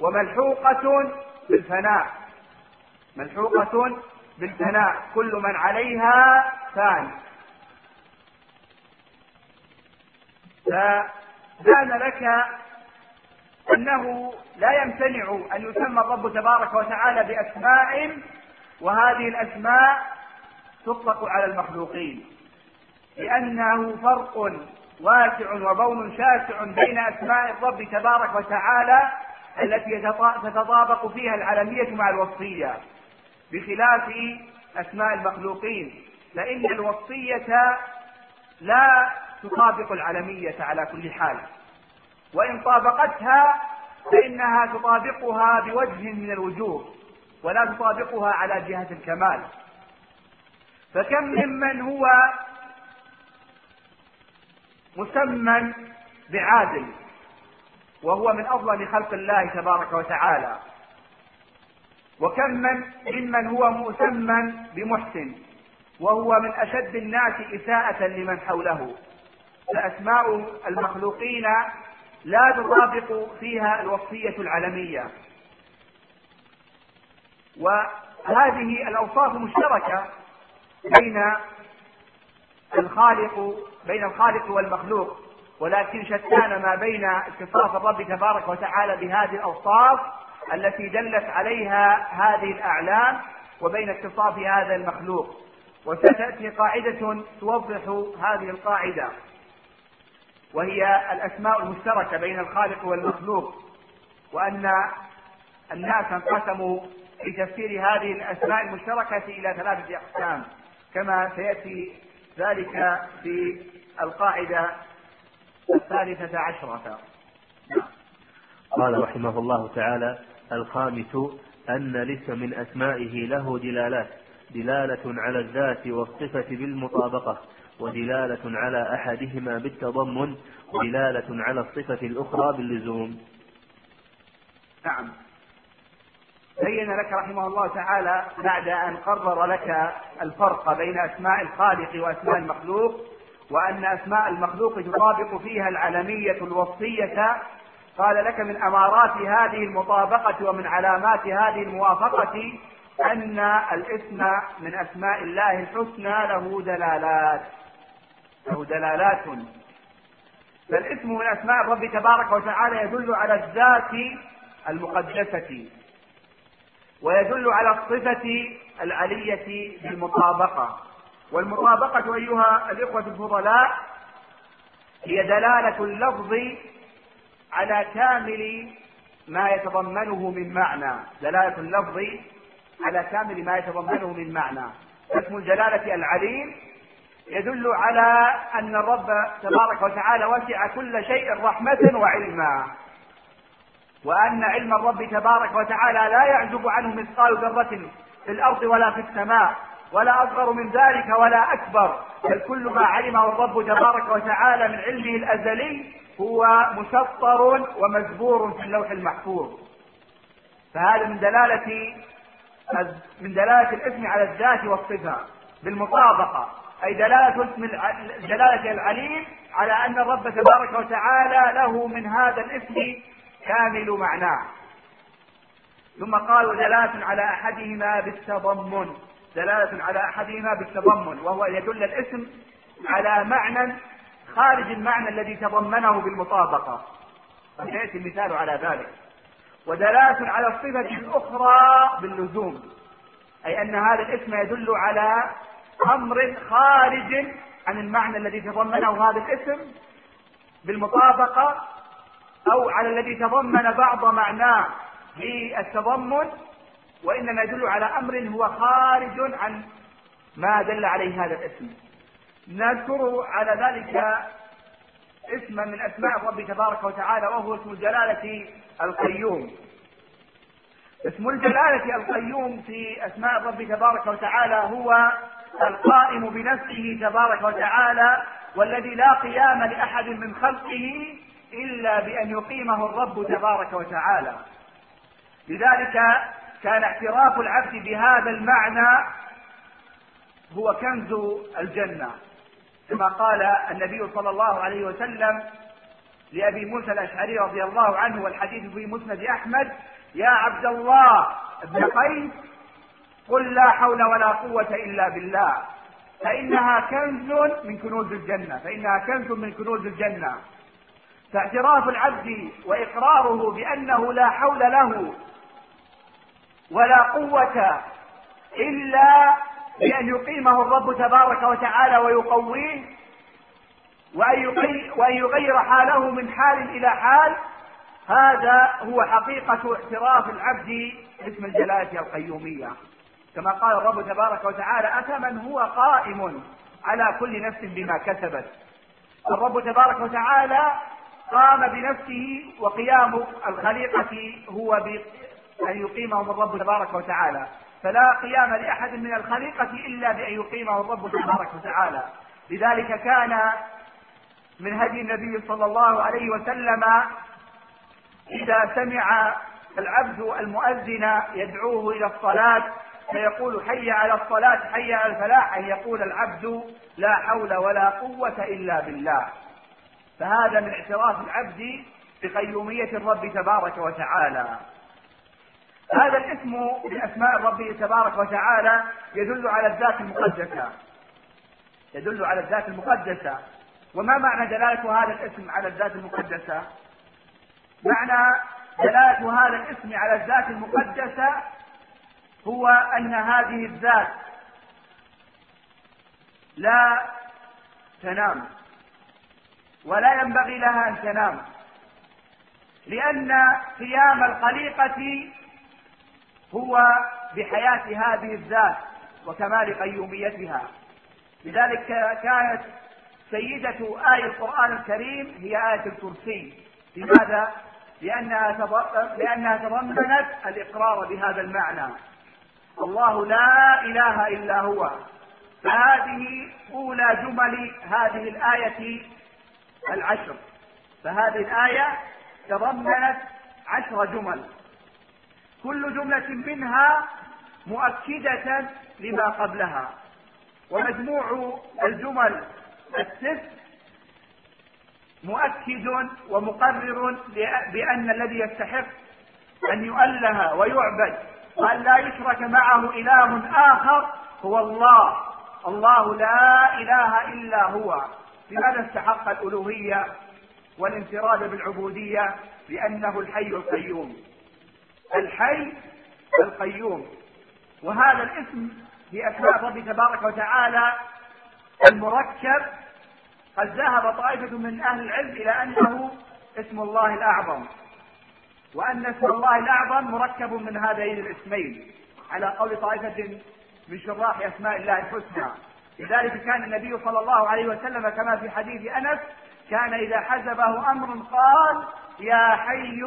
Speaker 2: وملحوقة بالفناء. ملحوقة بالفناء كل من عليها فان. فبان لك أنه لا يمتنع أن يسمى الرب تبارك وتعالى بأسماء وهذه الأسماء تطلق على المخلوقين. لأنه فرق واسع وبون شاسع بين أسماء الرب تبارك وتعالى التي تتطابق فيها العلمية مع الوصفية بخلاف أسماء المخلوقين. فإن الوصفية لا تطابق العلمية على كل حال. وإن طابقتها فإنها تطابقها بوجه من الوجوه ولا تطابقها على جهة الكمال. فكم ممن هو مسمى بعادل وهو من أفضل خلق الله تبارك وتعالى. وكم من ممن هو مسمى بمحسن وهو من أشد الناس إساءة لمن حوله. فأسماء المخلوقين لا تطابق فيها الوصفية العلمية. وهذه الأوصاف مشتركة بين الخالق بين الخالق والمخلوق. ولكن شتان ما بين اتصاف الرب تبارك وتعالى بهذه الأوصاف التي دلت عليها هذه الأعلام وبين اتصاف هذا المخلوق. وستأتي قاعدة توضح هذه القاعدة. وهي الأسماء المشتركة بين الخالق والمخلوق وأن الناس انقسموا في تفسير هذه الأسماء المشتركة إلى ثلاثة أقسام كما سيأتي ذلك في القاعدة الثالثة عشرة.
Speaker 5: قال رحمه الله تعالى الخامس أن الاسم من أسمائه له دلالات دلالة على الذات والصفة بالمطابقة. ودلالة على أحدهما بالتضمن ودلالة على الصفة الأخرى باللزوم.
Speaker 2: نعم. بين لك رحمه الله تعالى بعد أن قرر لك الفرق بين أسماء الخالق وأسماء المخلوق وأن أسماء المخلوق تطابق فيها العلمية الوصفية قال لك من أمارات هذه المطابقة ومن علامات هذه الموافقة أن الاسم من أسماء الله الحسنى له دلالات. له دلالات. فالاسم من أسماء الرب تبارك وتعالى يدل على الذات المقدسة ويدل على الصفة العلية بالمطابقة. والمطابقة أيها الإخوة الفضلاء هي دلالة اللفظ على كامل ما يتضمنه من معنى. دلالة اللفظ على كامل ما يتضمنه من معنى. اسم الجلالة العليم يدل على أن الرب تبارك وتعالى وسع كل شيء رحمة وعلما. وأن علم الرب تبارك وتعالى لا يعزب عنه مثقال ذرة في الأرض ولا في السماء ولا أصغر من ذلك ولا أكبر. بل كل ما علمه الرب تبارك وتعالى من علمه الأزلي هو مسطر ومزبور في اللوح المحفوظ. فهذا من دلالة من دلالة الاسم على الذات والصفة بالمطابقة. أي دلالة اسم دلالة العليم على أن الرب تبارك وتعالى له من هذا الاسم كامل معناه. ثم قال دلالة على أحدهما بالتضمن. دلالة على أحدهما بالتضمن وهو يدل الاسم على معنى خارج المعنى الذي تضمنه بالمطابقة. وسيأتي المثال على ذلك. ودلالة على الصفة الأخرى باللزوم أي أن هذا الاسم يدل على أمر خارج عن المعنى الذي تضمنه هذا الاسم بالمطابقة أو على الذي تضمن بعض معناه بالتضمن وإنما يدل على أمر هو خارج عن ما دل عليه هذا الاسم. نذكر على ذلك اسما من أسماء الرب تبارك وتعالى وهو اسم الجلالة القيوم. اسم الجلالة القيوم في أسماء الرب تبارك وتعالى هو القائم بنفسه تبارك وتعالى والذي لا قيام لأحد من خلقه إلا بأن يقيمه الرب تبارك وتعالى. لذلك كان اعتراف العبد بهذا المعنى هو كنز الجنة. كما قال النبي صلى الله عليه وسلم لأبي موسى الأشعري رضي الله عنه والحديث في مسند أحمد يا عبد الله ابن قيس قل لا حول ولا قوة إلا بالله. فإنها كنز من كنوز الجنة. فإنها كنز من كنوز الجنة. فاعتراف العبد وإقراره بأنه لا حول له ولا قوة إلا بأن يقيمه الرب تبارك وتعالى ويقويه وأن يغير حاله من حال إلى حال. هذا هو حقيقة اعتراف العبد باسم الجلالة القيومية. كما قال الرب تبارك وتعالى أفمن هو قائم على كل نفس بما كسبت؟ الرب تبارك وتعالى قام بنفسه وقيام الخليقة هو بأن يقيمهم الرب تبارك وتعالى. فلا قيام لأحد من الخليقة إلا بأن يقيمه الرب تبارك وتعالى. لذلك كان من هدي النبي صلى الله عليه وسلم إذا سمع العبد المؤذن يدعوه إلى الصلاة فيقول حي على الصلاة حي على الفلاح أن يقول العبد لا حول ولا قوة إلا بالله. فهذا من اعتراف العبد بقيومية الرب تبارك وتعالى. هذا الاسم من اسماء الرب تبارك وتعالى يدل على الذات المقدسة. يدل على الذات المقدسة. وما معنى دلالة هذا الاسم على الذات المقدسة؟ معنى دلالة هذا الاسم على الذات المقدسة هو أن هذه الذات لا تنام ولا ينبغي لها أن تنام لأن قيام الخليقة هو بحياة هذه الذات وكمال قيوميتها. لذلك كانت سيدة آية القرآن الكريم هي آية الكرسي. لماذا؟ لأنها لأنها تضمنت الإقرار بهذا المعنى. الله لا إله إلا هو. فهذه أولى جمل هذه الآية العشر. فهذه الآية تضمنت عشر جمل. كل جملة منها مؤكدة لما قبلها. ومجموع الجمل الست مؤكد ومقرر بأن الذي يستحق أن يؤله ويعبد. وأن لا يشرك معه إله آخر هو الله. الله لا إله إلا هو. لماذا استحق الألوهية والانفراد بالعبودية؟ لأنه الحي القيوم. الحي القيوم. وهذا الاسم في اسماء الرب تبارك وتعالى المركب. قد ذهب طائفة من أهل العلم إلى أنه اسم الله الأعظم. وأن اسم الله الأعظم مركب من هذين الاسمين على قول طائفة من شراح أسماء الله الحسنى. لذلك كان النبي صلى الله عليه وسلم كما في حديث أنس كان إذا حزبه أمر قال يا حي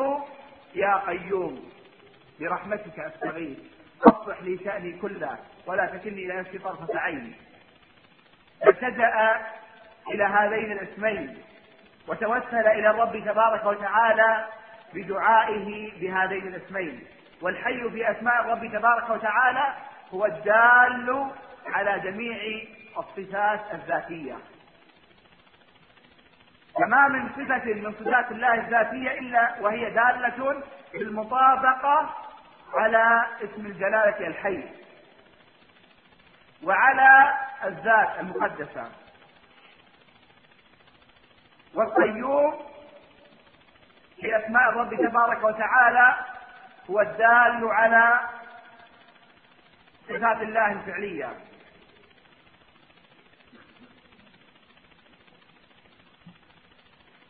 Speaker 2: يا قيوم برحمتك أستغيث أصلح لي شأني كله ولا تكلني إلى نفسي طرفة عين. فالتجأ إلى هذين الاسمين وتوسل إلى الرب تبارك وتعالى بدعائه بهذين الاسمين. والحي في أسماء الرب تبارك وتعالى هو الدال على جميع الصفات الذاتية. فما من صفة من صفات الله الذاتية إلا وهي دالة بالمطابقة على اسم الجلالة الحي وعلى الذات المقدسة. والقيوم في أسماء الرب تبارك وتعالى هو الدال على صفات الله الفعلية.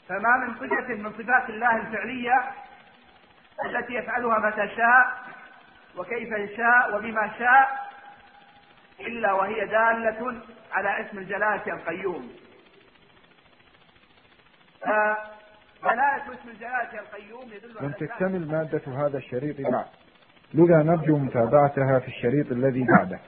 Speaker 2: فما من صفة من صفات الله الفعلية التي يفعلها متى شاء وكيف يشاء وبما شاء إلا وهي دالة على اسم الجلالة القيوم. فدلالة اسم الجلالة القيوم يدل على
Speaker 3: لم تكتمل مادة هذا الشريط بعد لذا نرجو متابعتها في الشريط الذي بعده.